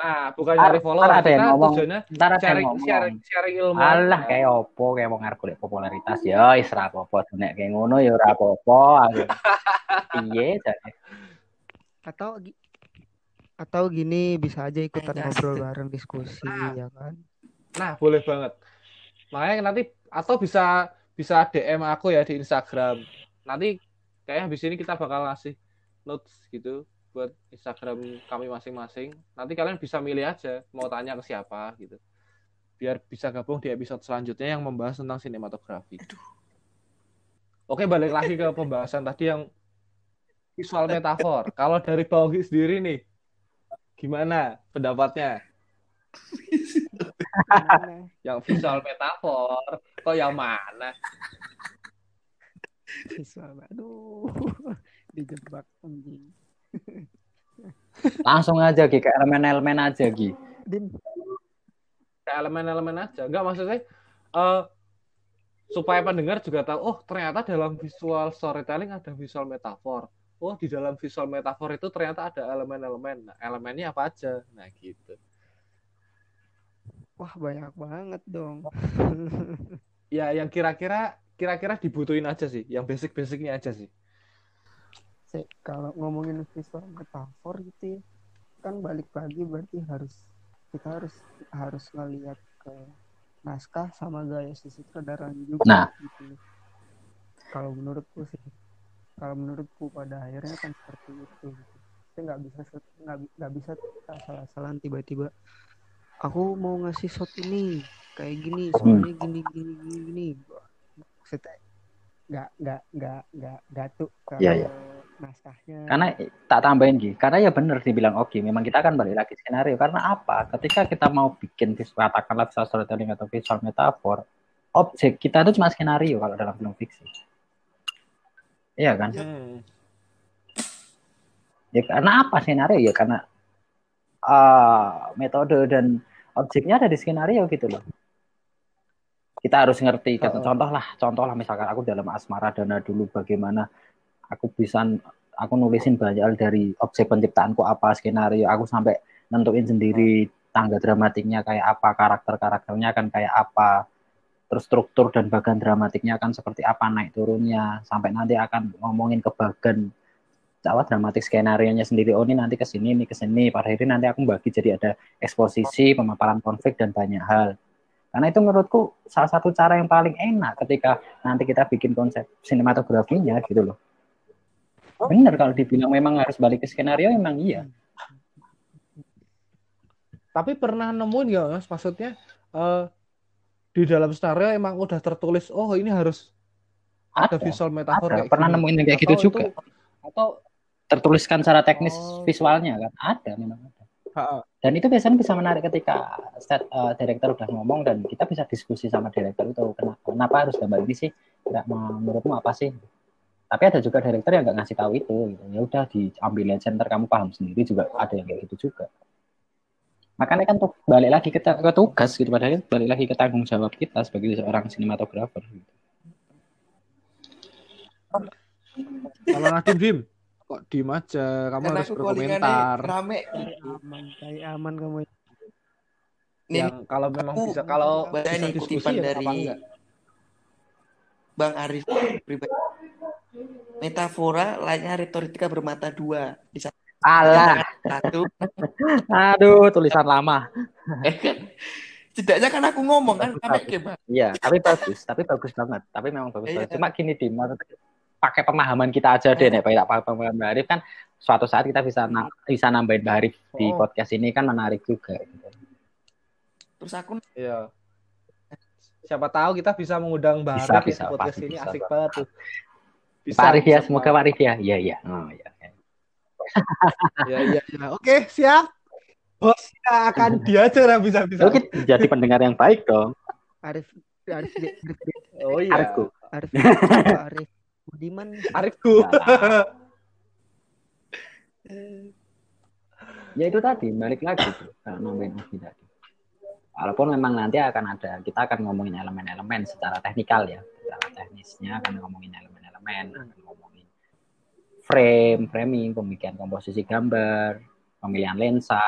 Nah, bukan nyari follower, ada yang kita ngomong. tujuannya Ntar ada yang sharing, ngomong. sharing, sharing ilmu. Alah kayak opo kayak mau ngarep golek popularitas ya wis ra apa-apa nek kayak ngono ya ora apa-apa. Piye jane. Atau atau gini bisa aja ikutan ngobrol bareng diskusi Ah. ya kan. Nah, boleh banget. Makanya nanti atau bisa bisa DM aku ya di Instagram. Nanti kayaknya habis ini kita bakal ngasih notes gitu buat Instagram kami masing-masing. Nanti kalian bisa milih aja mau tanya ke siapa gitu. Biar bisa gabung di episode selanjutnya yang membahas tentang sinematografi. Oke, balik lagi ke pembahasan tadi yang visual metafor. Kalau dari Bang Ogi sendiri nih, gimana pendapatnya? Gimana? Yang visual metafor, kok yang mana? Visual, aduh, dijebak anjing. Langsung aja Ki ke elemen-elemen aja Ki. Ke elemen-elemen aja. Enggak maksudnya eh supaya pendengar juga tahu, oh ternyata dalam visual storytelling ada visual metafor. Oh di dalam visual metafor itu ternyata ada elemen-elemen. Nah, elemennya apa aja? Nah gitu. wah banyak banget dong. Ya yang kira-kira kira-kira dibutuhin aja sih, yang basic-basicnya aja sih. Sih, kalau ngomongin visual metafor gitu ya, kan balik lagi berarti harus kita harus harus ngelihat ke naskah sama gaya si sutradaranya juga Nah. gitu. Kalau menurutku sih, kalau menurutku pada akhirnya kan seperti itu. Gitu. Kita nggak bisa nggak bi- nggak bisa kita salah-salahan tiba-tiba. Aku mau ngasih shot ini kayak gini, soalnya gini gini gini gini. Maksudnya nggak nggak nggak nggak nggak tuh kalau Iya, iya. Naskahnya. Karena tak tambahin Ki, karena ya bener dibilang Oki, memang kita akan balik lagi skenario. Karena apa? Ketika kita mau bikin visual, katakanlah visual storytelling atau visual metafor, objek kita itu cuma skenario kalau dalam film fiksi. Iya kan? Hmm. Ya karena apa skenario? Ya karena ah, metode dan objeknya ada di skenario gitu loh. Kita harus ngerti. Oh. contoh lah, contoh lah misalkan aku dalam asmara dana dulu bagaimana aku bisa aku nulisin banyak dari objek penciptaanku apa skenario. Aku sampai nentuin sendiri tangga dramatiknya kayak apa, karakter-karakternya kan kayak apa, terus struktur dan bagan dramatiknya akan seperti apa naik turunnya. Sampai nanti akan ngomongin ke bagan. Jawa dramatik skenario nya sendiri. Oh ini nanti ke sini ini ke sini. Pada akhirnya nanti aku bagi jadi ada eksposisi pemaparan konflik dan banyak hal. Karena itu menurutku salah satu cara yang paling enak ketika nanti kita bikin konsep sinematografinya gitu loh bener kalau dibilang memang harus balik ke skenario emang iya Tapi pernah nemuin nggak mas? Maksudnya eh, di dalam skenario emang udah tertulis, oh ini harus ada, ada visual metafor ada. kayak pernah gini. nemuin yang kayak gitu Atau juga itu- atau tertuliskan secara teknis Oh. visualnya kan ada memang ada dan itu biasanya bisa menarik ketika set uh, director udah ngomong dan kita bisa diskusi sama director itu kenapa, kenapa harus gambar ini sih nggak menurutmu apa sih tapi ada juga director yang nggak ngasih tahu itu gitu. ya udah diambil center kamu paham sendiri juga ada yang kayak gitu juga makanya kan tuh balik lagi ke, ke tugas gitu padahal balik lagi ke tanggung jawab kita sebagai seorang sinematografer gitu. Kalau Nadim Dim, kok diem aja? Kamu Karena harus berkomentar. rame. Aman, kayak aman kamu. Nih, Yang kalau memang aku bisa kalau baca bisa diskusi kutipan ya dari apa enggak? Bang Arif pribadi. Metafora lainnya retorika bermata dua. Di satu alah satu, aduh tulisan lama eh kan, setidaknya kan aku ngomong kan rame ke Bang. Iya, tapi bagus, tapi bagus banget. Tapi memang bagus Iya. banget. Cuma gini di pakai pemahaman kita aja deh, nek tak paham pemahaman Mbak Arif kan suatu saat kita bisa na- bisa nambahin Mbak Arif di Oh. podcast ini kan menarik juga. Gitu. Terus aku Iya. Siapa tahu kita bisa mengundang Mbak Bisa, Arif bisa, di podcast pasti ini bisa, asik banget tuh. Pak Arif ya, bisa, semoga Pak. Arif ya. Iya, iya. Oh, iya. Ya, iya, iya. Oke, siap. Bosnya akan diajar bisa-bisa. Oke, jadi pendengar yang baik dong. Arif Arif Arif Arif, Oh iya. Arifku. Arif, Arif, Budiman Arifku. Ya itu tadi, balik lagi tuh. Ogi tadi. Walaupun memang nanti akan ada, kita akan ngomongin elemen-elemen secara teknikal ya. Secara teknisnya akan ngomongin elemen-elemen, akan ngomongin frame, framing, pemilihan komposisi gambar, pemilihan lensa,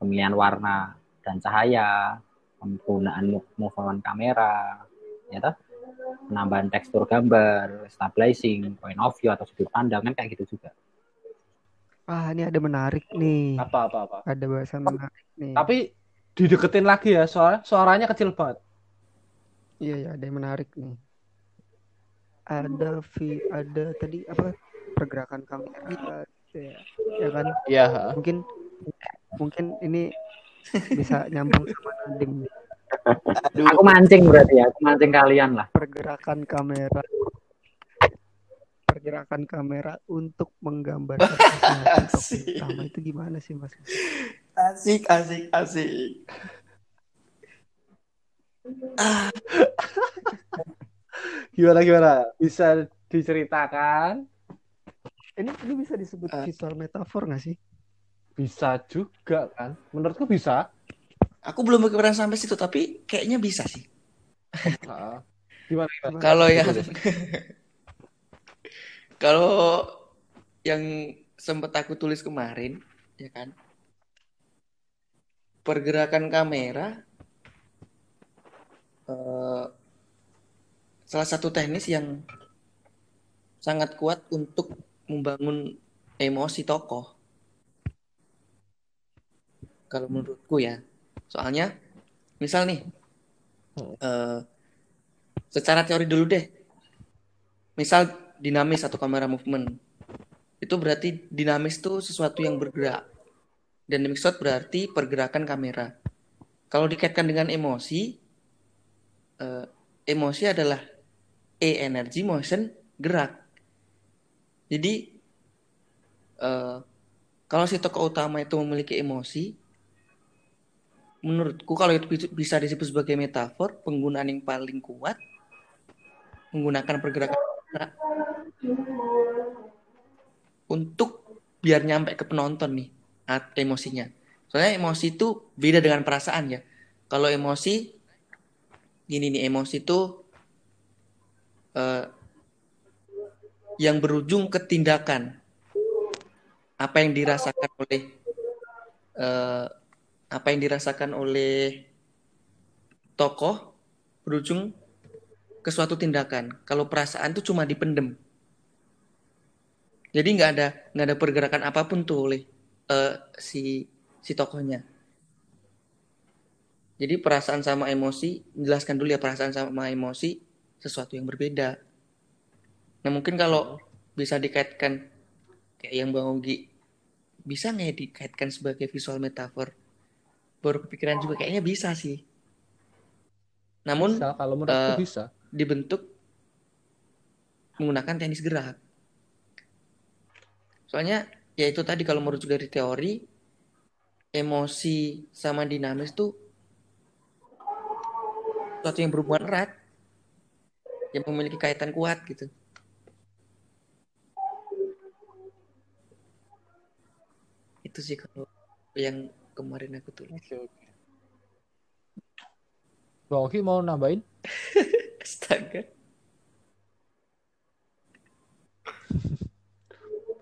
pemilihan warna dan cahaya, penggunaan move- movement kamera, ya toh? penambahan tekstur gambar, stabilizing, point of view atau sudut pandang kan kayak gitu juga. ah ini ada menarik nih apa apa apa. ada bahasan menarik nih Tapi dideketin lagi ya, soalnya suaranya kecil banget. iya ya ada yang menarik nih ada vi ada tadi apa pergerakan kamera ya, ya kan Iya. mungkin mungkin ini bisa nyambung sama Nadim. Aku mancing berarti ya, aku mancing kalian lah. pergerakan kamera pergerakan kamera untuk menggambarkan sesuatu Asik. tokoh utama itu gimana sih mas asik asik asik. Gimana gimana? Bisa diceritakan? ini ini bisa disebut Eh. visual metafor nggak sih Bisa juga kan? Menurutku bisa. aku belum berkepikiran sampai situ tapi kayaknya bisa sih. Heeh. Gimana? gimana? Kalau yang kalau yang sempat aku tulis kemarin, ya kan, pergerakan kamera eh, salah satu teknis yang sangat kuat untuk membangun emosi tokoh. Kalau menurutku ya, soalnya misal nih, eh, secara teori dulu deh, misal dinamis atau kamera movement. Itu berarti dinamis itu sesuatu yang bergerak. Dynamic shot berarti pergerakan kamera. Kalau dikaitkan dengan emosi eh, emosi adalah e energi motion gerak jadi eh, kalau si tokoh utama itu memiliki emosi menurutku kalau itu bi- bisa disebut sebagai metafor penggunaan yang paling kuat menggunakan pergerakan kamera untuk biar nyampe ke penonton nih at- emosinya. Soalnya emosi itu beda dengan perasaan ya. Kalau emosi gini nih emosi itu eh, yang berujung ke tindakan. Apa yang dirasakan oleh eh, apa yang dirasakan oleh tokoh berujung ke suatu tindakan. Kalau perasaan itu cuma dipendem. Jadi nggak ada nggak ada pergerakan apa pun tuh oleh eh, si si tokohnya. Jadi perasaan sama emosi, jelaskan dulu ya perasaan sama emosi sesuatu yang berbeda. Nah mungkin kalau bisa dikaitkan kayak yang Bang Ogi, bisa nggak ya dikaitkan sebagai visual metafor? Baru kepikiran juga kayaknya bisa sih. Namun Bisa, kalau menurutku eh, bisa. dibentuk menggunakan teknis gerak. Soalnya ya itu tadi kalau merujuk dari teori emosi sama dinamis tuh sesuatu yang berhubungan erat yang memiliki kaitan kuat gitu. Itu sih kalau yang kemarin aku tulis. Oke, oke. Bang Oki mau nambahin? Astaga.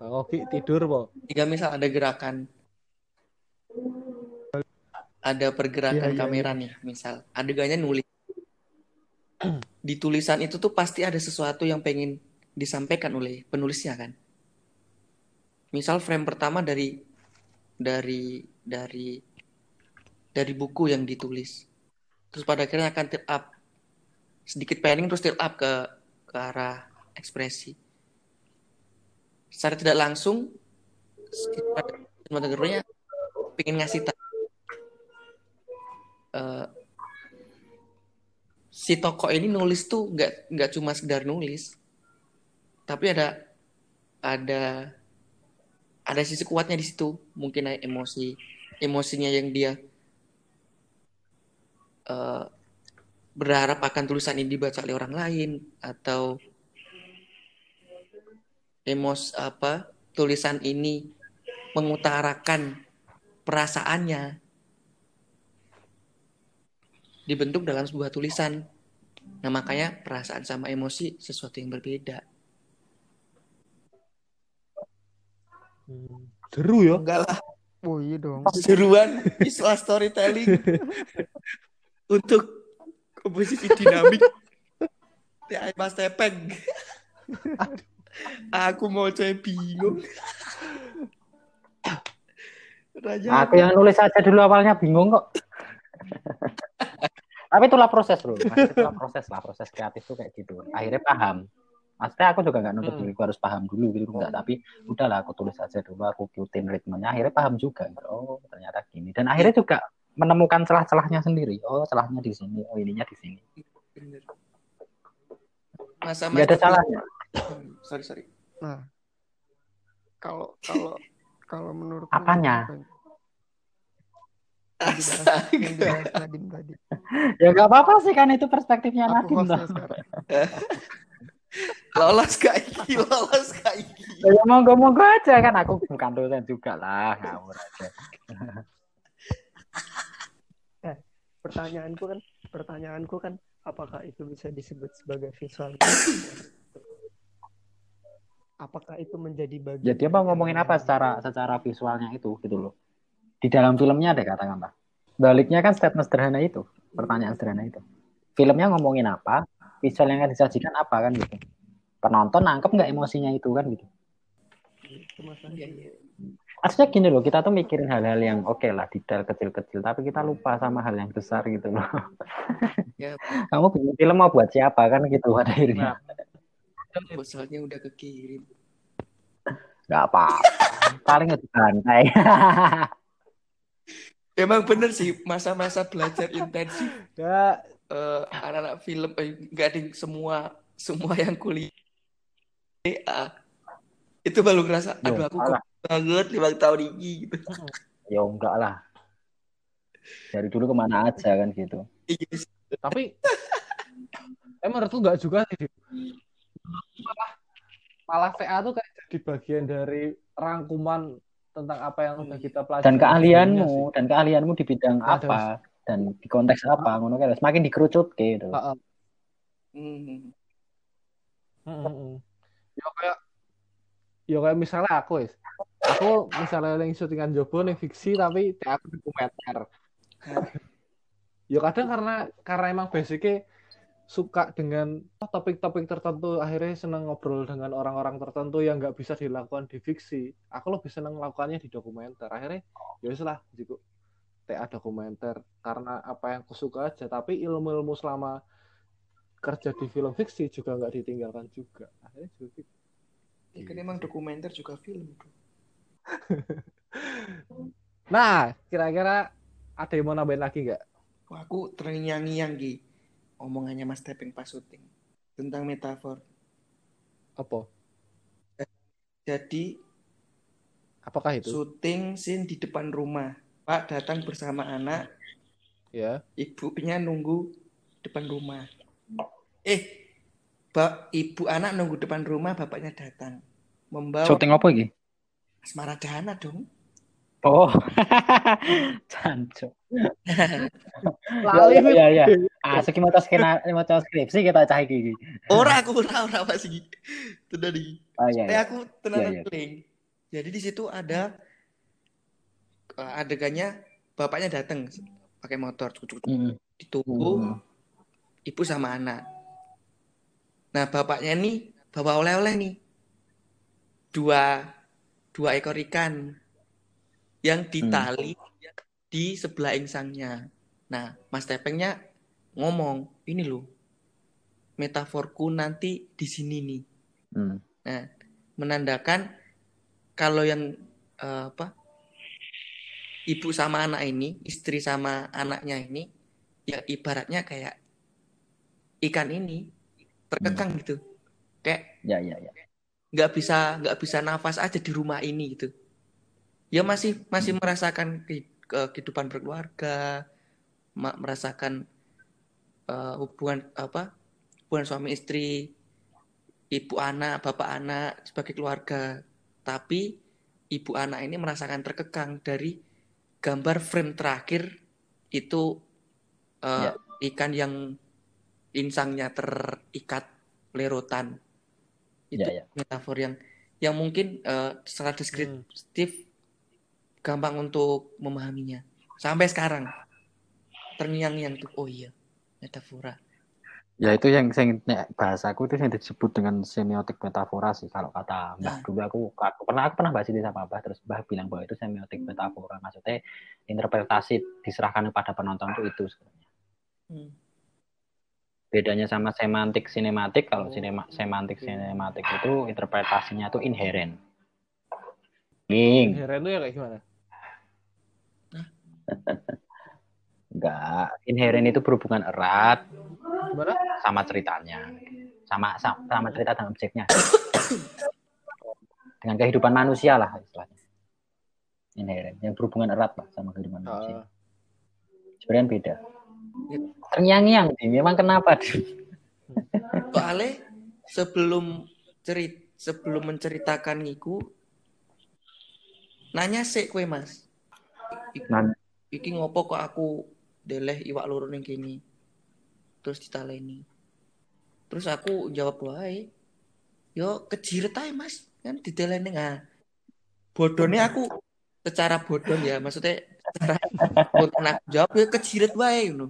Bang Oki tidur, Po. Jika misal ada gerakan ada pergerakan Iya, iya, kamera nih, misal adegannya nulis. Di tulisan itu tuh pasti ada sesuatu yang pengen disampaikan oleh penulisnya kan. Misal frame pertama dari dari dari dari buku yang ditulis. Terus pada akhirnya akan tilt up sedikit panning terus tilt up ke ke arah ekspresi. secara tidak langsung sinematografernya pengen ngasih tahu eh, si tokoh ini nulis tuh nggak nggak cuma sekedar nulis. Tapi ada ada ada sisi kuatnya di situ. Mungkin emosi emosinya yang dia eh, berharap akan tulisan ini dibaca oleh orang lain atau emos apa tulisan ini mengutarakan perasaannya dibentuk dalam sebuah tulisan. Nah, makanya perasaan sama emosi sesuatu yang berbeda. Seru ya. Enggak lah, Oh iya dong. seruan visual storytelling untuk komposisi dinamik. Ya, Mas Tepeng. Aku mau coy bingung. Raja Aku yang nulis aja dulu awalnya bingung kok. Tapi itulah proses bro, Maksudnya itulah proses lah, proses kreatif tuh kayak gitu. Akhirnya paham. Maksudnya aku juga nggak nuntut Hmm. diriku harus paham dulu gitu enggak, tapi udahlah aku tulis aja dulu, aku ikutin ritmenya. Akhirnya paham juga. Oh ternyata gini. Dan akhirnya juga menemukan celah-celahnya sendiri. Oh celahnya di sini, oh ininya di sini. Masa Nggak ada salahnya. Sorry sorry. Nah, kalau kalau kalau menurut Apanya? Nadim tadi. Ya nggak apa-apa sih kan itu perspektifnya Nadim. sekarang. Lolos gak iki, lolos gak iki. Ya monggo-monggo aja kan aku bukan dosen juga lah, ngawur aja. Pertanyaanku kan, pertanyaanku kan, apakah itu bisa disebut sebagai visual? apakah itu menjadi bagian? Ya dia mau ngomongin apa secara secara visualnya itu gitu loh. Di dalam filmnya ada katakanlah. Baliknya kan statement sederhana itu, pertanyaan sederhana itu. Filmnya ngomongin apa, visual yang akan disajikan apa kan gitu. Penonton nangkep nggak emosinya itu kan gitu. Iya, iya. Maksudnya gini loh, kita tuh mikirin hal-hal yang oke lah, detail kecil-kecil, tapi kita lupa sama hal yang besar gitu loh. Ya, Kamu bikin film mau buat siapa kan gitu pada akhirnya. proposalnya udah kekirim. Nggak apa-apa. Paling itu santai. Emang bener sih masa-masa belajar intensif Ya, eh, anak-anak film eh, nggak ada semua semua yang kuliah A. itu baru ngerasa Yo, aduh aku banget lima tahun ini gitu. Ya enggak lah. Dari dulu ke mana aja kan gitu. Iya tapi emang menurutku nggak juga sih. Malah malah TA tuh kayak jadi bagian dari rangkuman tentang apa yang udah kita pelajari. Dan keahlianmu, sih. dan keahlianmu di bidang Ada. apa dan di konteks apa ngono kan semakin dikerucut gitu. Heeh. Hmm. Mm-mm. Ya kayak ya kayak misalnya aku wis. Aku misalnya yang syutingan Jobo nih fiksi tapi TA aku dokumenter. ya kadang karena karena emang basicnya suka dengan topik-topik tertentu akhirnya seneng ngobrol dengan orang-orang tertentu yang nggak bisa dilakukan di fiksi. Aku lebih seneng melakukannya di dokumenter. Akhirnya ya lah jiku TA dokumenter. Karena apa yang aku suka aja tapi ilmu-ilmu selama kerja di film fiksi juga nggak ditinggalkan juga. Akhirnya juga gitu. Ya kan emang dokumenter juga film. nah kira-kira ada yang mau nambahin lagi nggak? Aku terngiang-ngiang Gi omongannya Mas Tepeng pas syuting tentang metafor. apa Jadi apakah itu syuting scene di depan rumah. Pak datang bersama anak, ya ibunya nunggu depan rumah. Eh, Pak, ibu anak nunggu depan rumah, bapaknya datang. Membawa Syuting apa iki? asmara dana dong. Oh. Canco. Lali Ya ya. Ah, seki maca skena maca skripsi kita cah iki. Ora aku ora ora Pak sih. Itu dari Oh iya. Eh iya. aku tenan iya. eling. Jadi di situ ada eh, adegannya bapaknya datang pakai motor cucuk Mm. ditunggu Mm. ibu sama anak. Nah bapaknya nih bawa oleh-oleh nih dua dua ekor ikan yang ditali di sebelah insangnya. Nah Mas Tepengnya ngomong ini loh metaforku nanti di sini nih. Mm. Nah, menandakan kalau yang eh, apa ibu sama anak ini istri sama anaknya ini ya ibaratnya kayak ikan ini terkekang gitu kayak Ya ya ya. nggak bisa nggak bisa nafas aja di rumah ini gitu ya masih masih merasakan ke- ke- kehidupan berkeluarga merasakan eh, hubungan apa hubungan suami istri ibu anak bapak anak sebagai keluarga tapi ibu anak ini merasakan terkekang dari gambar frame terakhir itu eh, Ya. ikan yang insangnya terikat lerotan itu Ya, ya. metafor yang yang mungkin eh, secara deskriptif gampang untuk memahaminya sampai sekarang terngiang-ngiang tuh oh iya metafora Ya itu yang yang nek bahasaku itu yang disebut dengan semiotik metafora sih kalau kata Nah. Mbah dulu aku, aku pernah aku pernah bahas ini sama Mbah terus Mbah bilang bahwa itu semiotik metafora maksudnya interpretasi diserahkan kepada penonton itu itu sebenarnya. Hmm. Bedanya sama semantik sinematik kalau sinema, semantik sinematik itu interpretasinya itu inherent. Ning, Heren tuh ya kayak gimana? Enggak inherent itu berhubungan erat Gimana? sama ceritanya. Sama sama, sama cerita dan objeknya. Dengan kehidupan manusia lah istilahnya. Inherent yang berhubungan erat lah sama kehidupan manusia. Ah. sebenarnya beda. Terngiang-ngiang Dim. memang kenapa? Soalnya sebelum cerit sebelum menceritakan iku nanya sih kue mas. I- Nan- iki ngopo kok aku deleh iwak loro ning kene terus ditaleni terus aku jawab wae yo kejiret ae mas kan dideleni ah bodohnya aku secara bodoh ya maksudnya secara spontan aku jawab ya kejiret wae ngono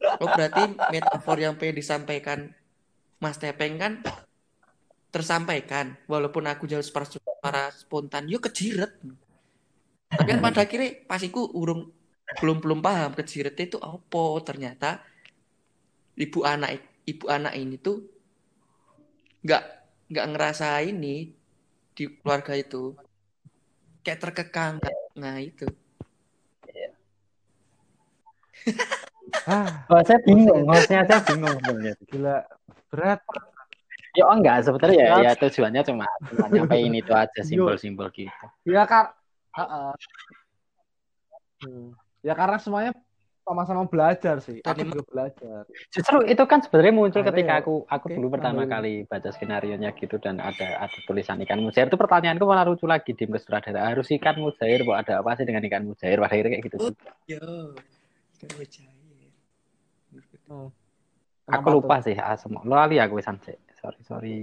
oh berarti metafor yang pengen disampaikan Mas Tepeng kan tersampaikan walaupun aku secara, secara spontan yo kejiret tapi kan pada akhirnya pas iku urung belum belum paham kejiret itu apa. Ternyata ibu anak ibu anak ini tuh nggak nggak ngerasa ini di keluarga itu. Kayak terkekang nah itu. Ah, Oh, saya bingung, hostnya saya bingung sebenarnya. gila berat. Ya oh, enggak, sebetulnya ya, ya tujuannya cuma, cuma nyampein itu aja simbol-simbol gitu. Ya kar, Hmm. Ya karena semuanya sama-sama belajar sih. Aku Dan juga belajar. Justru itu kan sebenarnya muncul Akhirnya ketika ya, aku aku dulu pertama kali baca skenario nya gitu dan ada ada tulisan ikan mujair itu pertanyaanku malah lucu lagi di sutradara harus ikan mujair kok ada apa sih dengan ikan mujair pada akhirnya kayak gitu Oh. juga. yo percaya aku lupa sih ah, semua lali aku wisan sih sorry sorry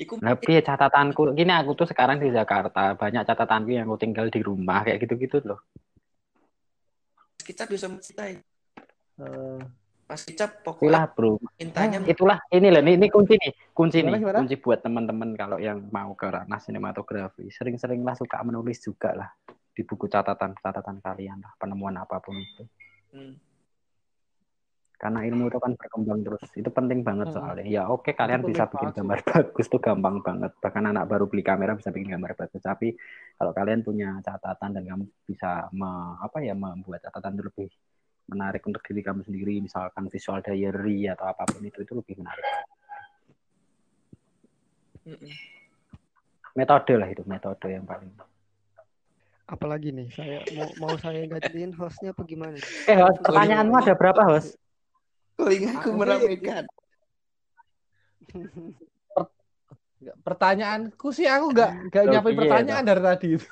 Iku piye catatanku? Gini aku tuh sekarang di Jakarta banyak catatanku yang aku tinggal di rumah kayak gitu gitu loh. Kita bisa mencintai. Eh, pas kicap pokoknya itulah bro. mintanya itulah ini loh ini, ini kunci nih kunci Gimana, nih gimana? kunci buat teman-teman kalau yang mau ke ranah sinematografi. Sering-seringlah suka menulis juga lah di buku catatan catatan kalian lah penemuan apa pun itu. Hmm. Karena ilmu itu kan berkembang terus. Itu penting banget Hmm. soalnya. Ya oke kalian penting bisa bikin gambar bagus tuh gampang banget. Bahkan anak baru beli kamera bisa bikin gambar bagus. Tapi kalau kalian punya catatan dan kamu bisa me- apa ya membuat catatan itu lebih menarik untuk diri kamu sendiri misalkan visual diary atau apa pun itu itu lebih menarik. Metode lah itu metode yang paling Apalagi nih, saya mau mau saya gantiin hostnya apa gimana? eh host pertanyaanmu ada berapa host telingaku meramaikan pertanyaanku sih aku nggak nggak nyiapin iya, pertanyaan dari tadi itu.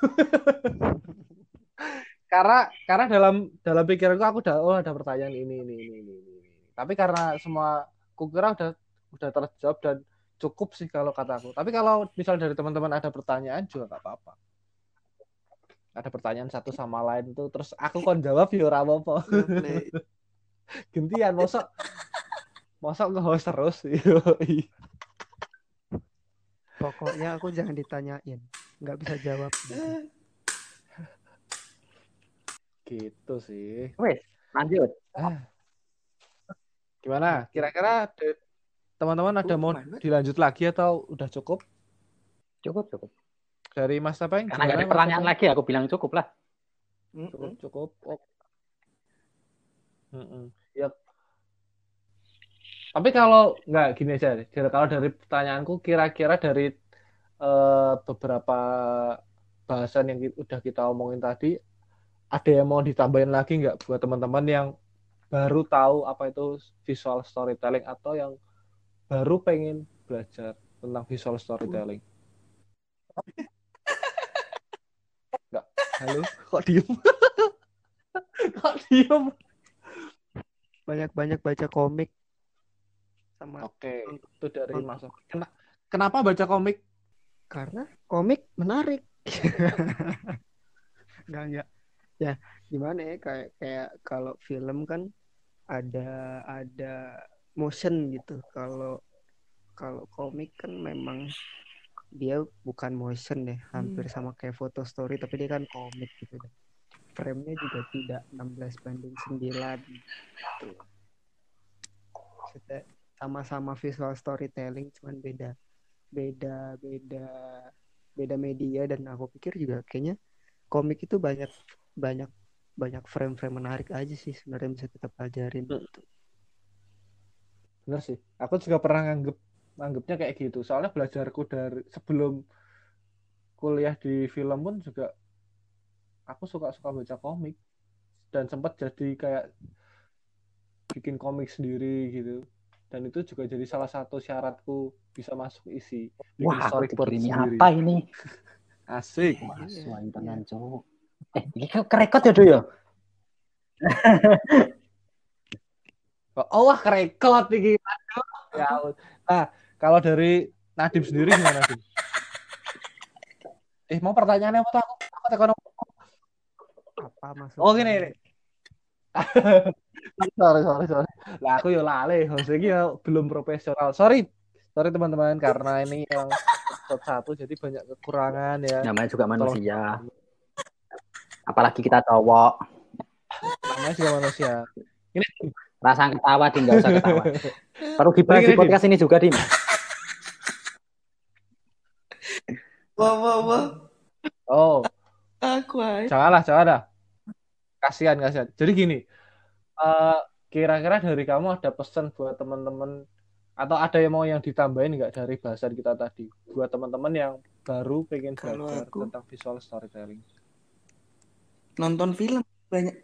karena karena dalam dalam pikiranku aku udah oh ada pertanyaan ini ini ini ini. ini. Tapi karena semua kukira udah udah terjawab dan cukup sih kalau kataku. Tapi kalau misal dari teman-teman ada pertanyaan juga nggak apa-apa. Ada pertanyaan satu sama lain itu terus aku kon jawab ya ora apa-apa. Gantian mosok mosok nge-host terus. Pokoknya aku jangan ditanyain, nggak bisa jawab. gitu sih. wes lanjut Gimana? Kira-kira de- teman-teman ada mau Mana? dilanjut lagi atau udah cukup? cukup cukup dari Mas Tepeng Karena nggak ada pertanyaan lagi, aku bilang cukup lah. cukup cukup oh. Mm-mm. ya tapi kalau nggak gini aja kalau dari pertanyaanku kira-kira dari eh, beberapa bahasan yang udah kita omongin tadi ada yang mau ditambahin lagi nggak buat teman-teman yang baru tahu apa itu visual storytelling atau yang baru pengen belajar tentang visual storytelling? Nggak. Halo? Kok diem? Kok diem banyak-banyak baca komik. Sama Oke, itu dari Mas. Kena- Kenapa baca komik? karena komik menarik. Nggak nggak ya gimana ya kayak kayak kalau film kan ada ada motion gitu. Kalau kalau komik kan memang dia bukan motion ya hampir sama kayak foto story tapi dia kan komik gitu deh frame-nya juga tidak 16 banding 9 gitu. Sama-sama visual storytelling cuman beda beda beda beda media dan aku pikir juga kayaknya komik itu banyak banyak banyak frame-frame menarik aja sih sebenarnya bisa kita pelajarin gitu. Bener sih. Aku juga pernah nganggep nganggepnya kayak gitu. Soalnya belajarku dari sebelum kuliah di film pun juga aku suka-suka baca komik dan sempat jadi kayak bikin komik sendiri gitu. Dan itu juga jadi salah satu syaratku bisa masuk isi bikin Wah, storyboard ini sendiri. apa ini? Asik. Mahasiswa Iya, tenan cowok. Eh, ini ke kerekot ya, ya? Oh, wah kerekot. Aduh. Ya, nah, kalau dari Nadim sendiri gimana, Nadim? Eh, mau pertanyaannya apa tuh aku? Aku tekan apa maksudnya Oh, gini, gini. sorry, sorry, sorry. Lah aku ya lale, maksudnya ya belum profesional. Sorry. Sorry teman-teman karena ini yang episode satu jadi banyak kekurangan ya. Namanya juga manusia. Apalagi kita cowok. Namanya juga manusia. Rasa ketawa, Dim. Nggak usah ketawa. Perlu Gini, di podcast ini juga, Dim. Wah, wah, wah. Oh, Aku aja. janganlah, janganlah. Kasihan, kasihan. Jadi gini, eh, kira-kira dari kamu ada pesan buat teman-teman atau ada yang mau yang ditambahin nggak dari bahasan kita tadi buat teman-teman yang baru pengen Kalau belajar aku- tentang visual storytelling? Nonton film banyak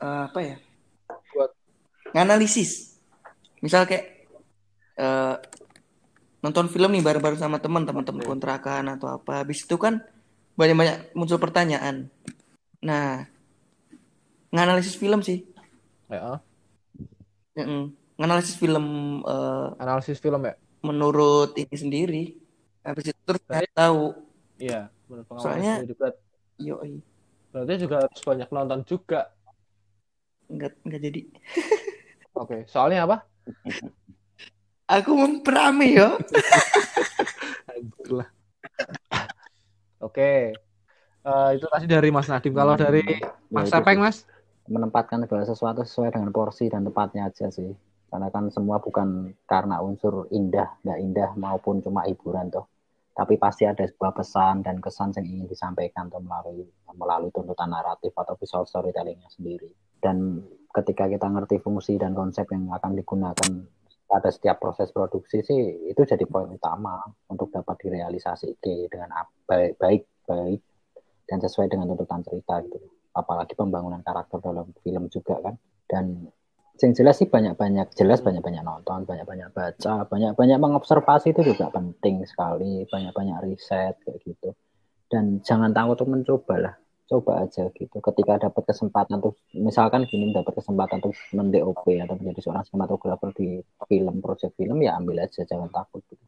eh, apa ya? Buat- Nganalisis. Misal kayak eh, nonton film nih bareng-bareng sama teman, teman-teman kontrakan atau apa. Habis itu kan banyak-banyak muncul pertanyaan. Nah, nganalisis film sih. Ya, Mm-mm. Nganalisis film eh, analisis film ya. menurut ini sendiri. Habis itu terus cari tahu. Iya, Soalnya-. Berat- Yoi. Berarti juga harus banyak nonton juga. Enggak enggak jadi. Oke, soalnya apa? Aku memperame ya. Alhamdulillah. Oke. Eh, itu tadi dari Mas Nadim. Kalau dari Mas Ya, Sepeng, sih. Mas? Menempatkan segala sesuatu sesuai dengan porsi dan tempatnya aja sih. Karena kan semua bukan karena unsur indah, nggak indah maupun cuma hiburan toh. Tapi pasti ada sebuah pesan dan kesan yang ingin disampaikan toh melalui melalui tuntutan naratif atau visual storytellingnya sendiri. Dan ketika kita ngerti fungsi dan konsep yang akan digunakan pada setiap proses produksi sih itu jadi poin utama untuk dapat direalisasi dengan baik baik baik dan sesuai dengan tuntutan cerita gitu apalagi pembangunan karakter dalam film juga kan. Dan yang jelas sih banyak-banyak jelas banyak-banyak nonton banyak-banyak baca banyak-banyak mengobservasi itu juga penting sekali banyak-banyak riset kayak gitu. Dan jangan takut untuk mencoba lah coba aja gitu. Ketika dapat kesempatan tuh misalkan gini dapat kesempatan untuk men-DOP atau menjadi seorang sinematografer di film project film ya ambil aja jangan takut gitu.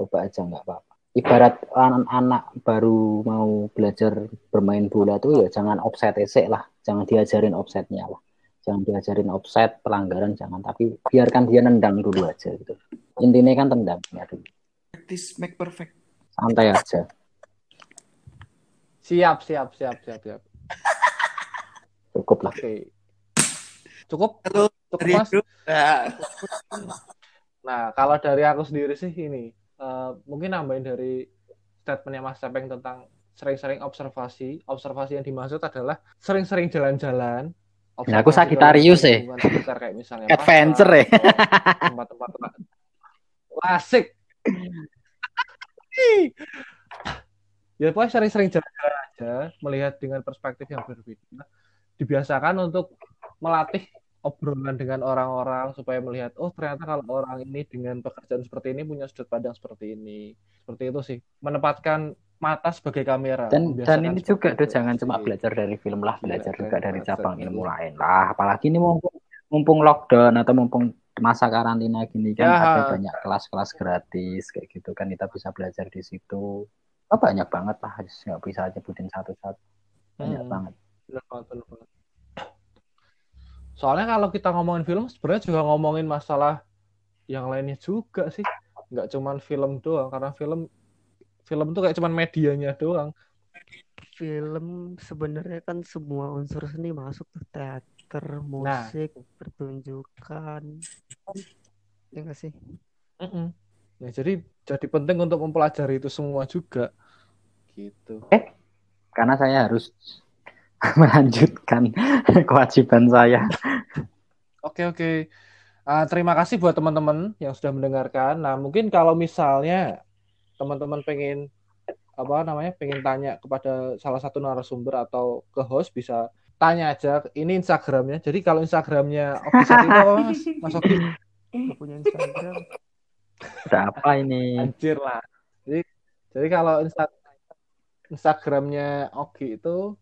coba aja nggak apa-apa ibarat anak-anak baru mau belajar bermain bola tuh ya jangan offset esek lah jangan diajarin offsetnya lah jangan diajarin offset pelanggaran jangan tapi biarkan dia nendang dulu aja gitu intinya kan tendang ya dulu Practice make perfect. santai aja Siap, siap, siap, siap, siap. cukup lah Oke. Cukup? Halo, Cukup, Mas? Nah, Nah, kalau dari aku sendiri sih ini, eh, mungkin nambahin dari statementnya Mas Sepeng tentang sering-sering observasi. Observasi yang dimaksud adalah sering-sering jalan-jalan. Nah, aku lalu eh. sekitar kayak misalnya Adventure, pasar, eh. tempat-tempat klasik. ya pokoknya sering-sering jalan-jalan aja, melihat dengan perspektif yang berbeda. Dibiasakan untuk melatih obrolan dengan orang-orang supaya melihat oh ternyata kalau orang ini dengan pekerjaan seperti ini punya sudut pandang seperti ini seperti itu sih menempatkan mata sebagai kamera Dan dan ini juga tuh jangan cuma belajar dari film lah, belajar Belajar juga dari dari cabang ilmu lain lah. Apalagi ini mumpung mumpung lockdown atau mumpung masa karantina gini kan Ya. ada banyak kelas-kelas gratis kayak gitu kan kita bisa belajar di situ. Oh, banyak banget lah, nggak bisa nyebutin satu-satu. Banyak Hmm. banget. Bener banget, bener banget. Soalnya kalau kita ngomongin film, sebenarnya juga ngomongin masalah yang lainnya juga sih. Nggak cuman film doang, karena film film tuh kayak cuman medianya doang. film sebenarnya kan semua unsur seni masuk tuh teater, musik, pertunjukan. Ya nggak sih? Mm-mm. Nah, jadi jadi penting untuk mempelajari itu semua juga. Gitu. Karena saya harus melanjutkan kewajiban saya. Oke, oke. Ah, terima kasih buat teman-teman yang sudah mendengarkan. Nah, mungkin kalau misalnya teman-teman pengen apa namanya, pengen tanya kepada salah satu narasumber atau ke host bisa tanya aja. Ini Instagramnya. Jadi kalau Instagramnya Oki Sati itu apa Mas? Mas Oki? Punya Instagram. Apa ini? Anjir lah. Jadi, jadi kalau Insta Instagramnya Ogi itu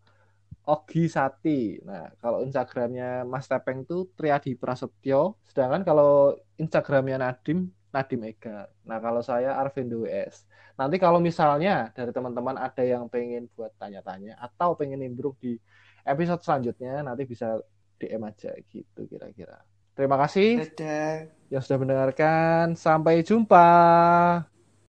Ogi Sati. Nah, kalau Instagramnya Mas Tepeng itu Triadi Prasetyo. Sedangkan kalau Instagramnya Nadim, Nadim Ega. Nah, kalau saya Arvindo WS. Nanti kalau misalnya dari teman-teman ada yang pengen buat tanya-tanya atau pengen nimbrung di episode selanjutnya, nanti bisa DM aja gitu kira-kira. Terima kasih Dadah. yang sudah mendengarkan. Sampai jumpa.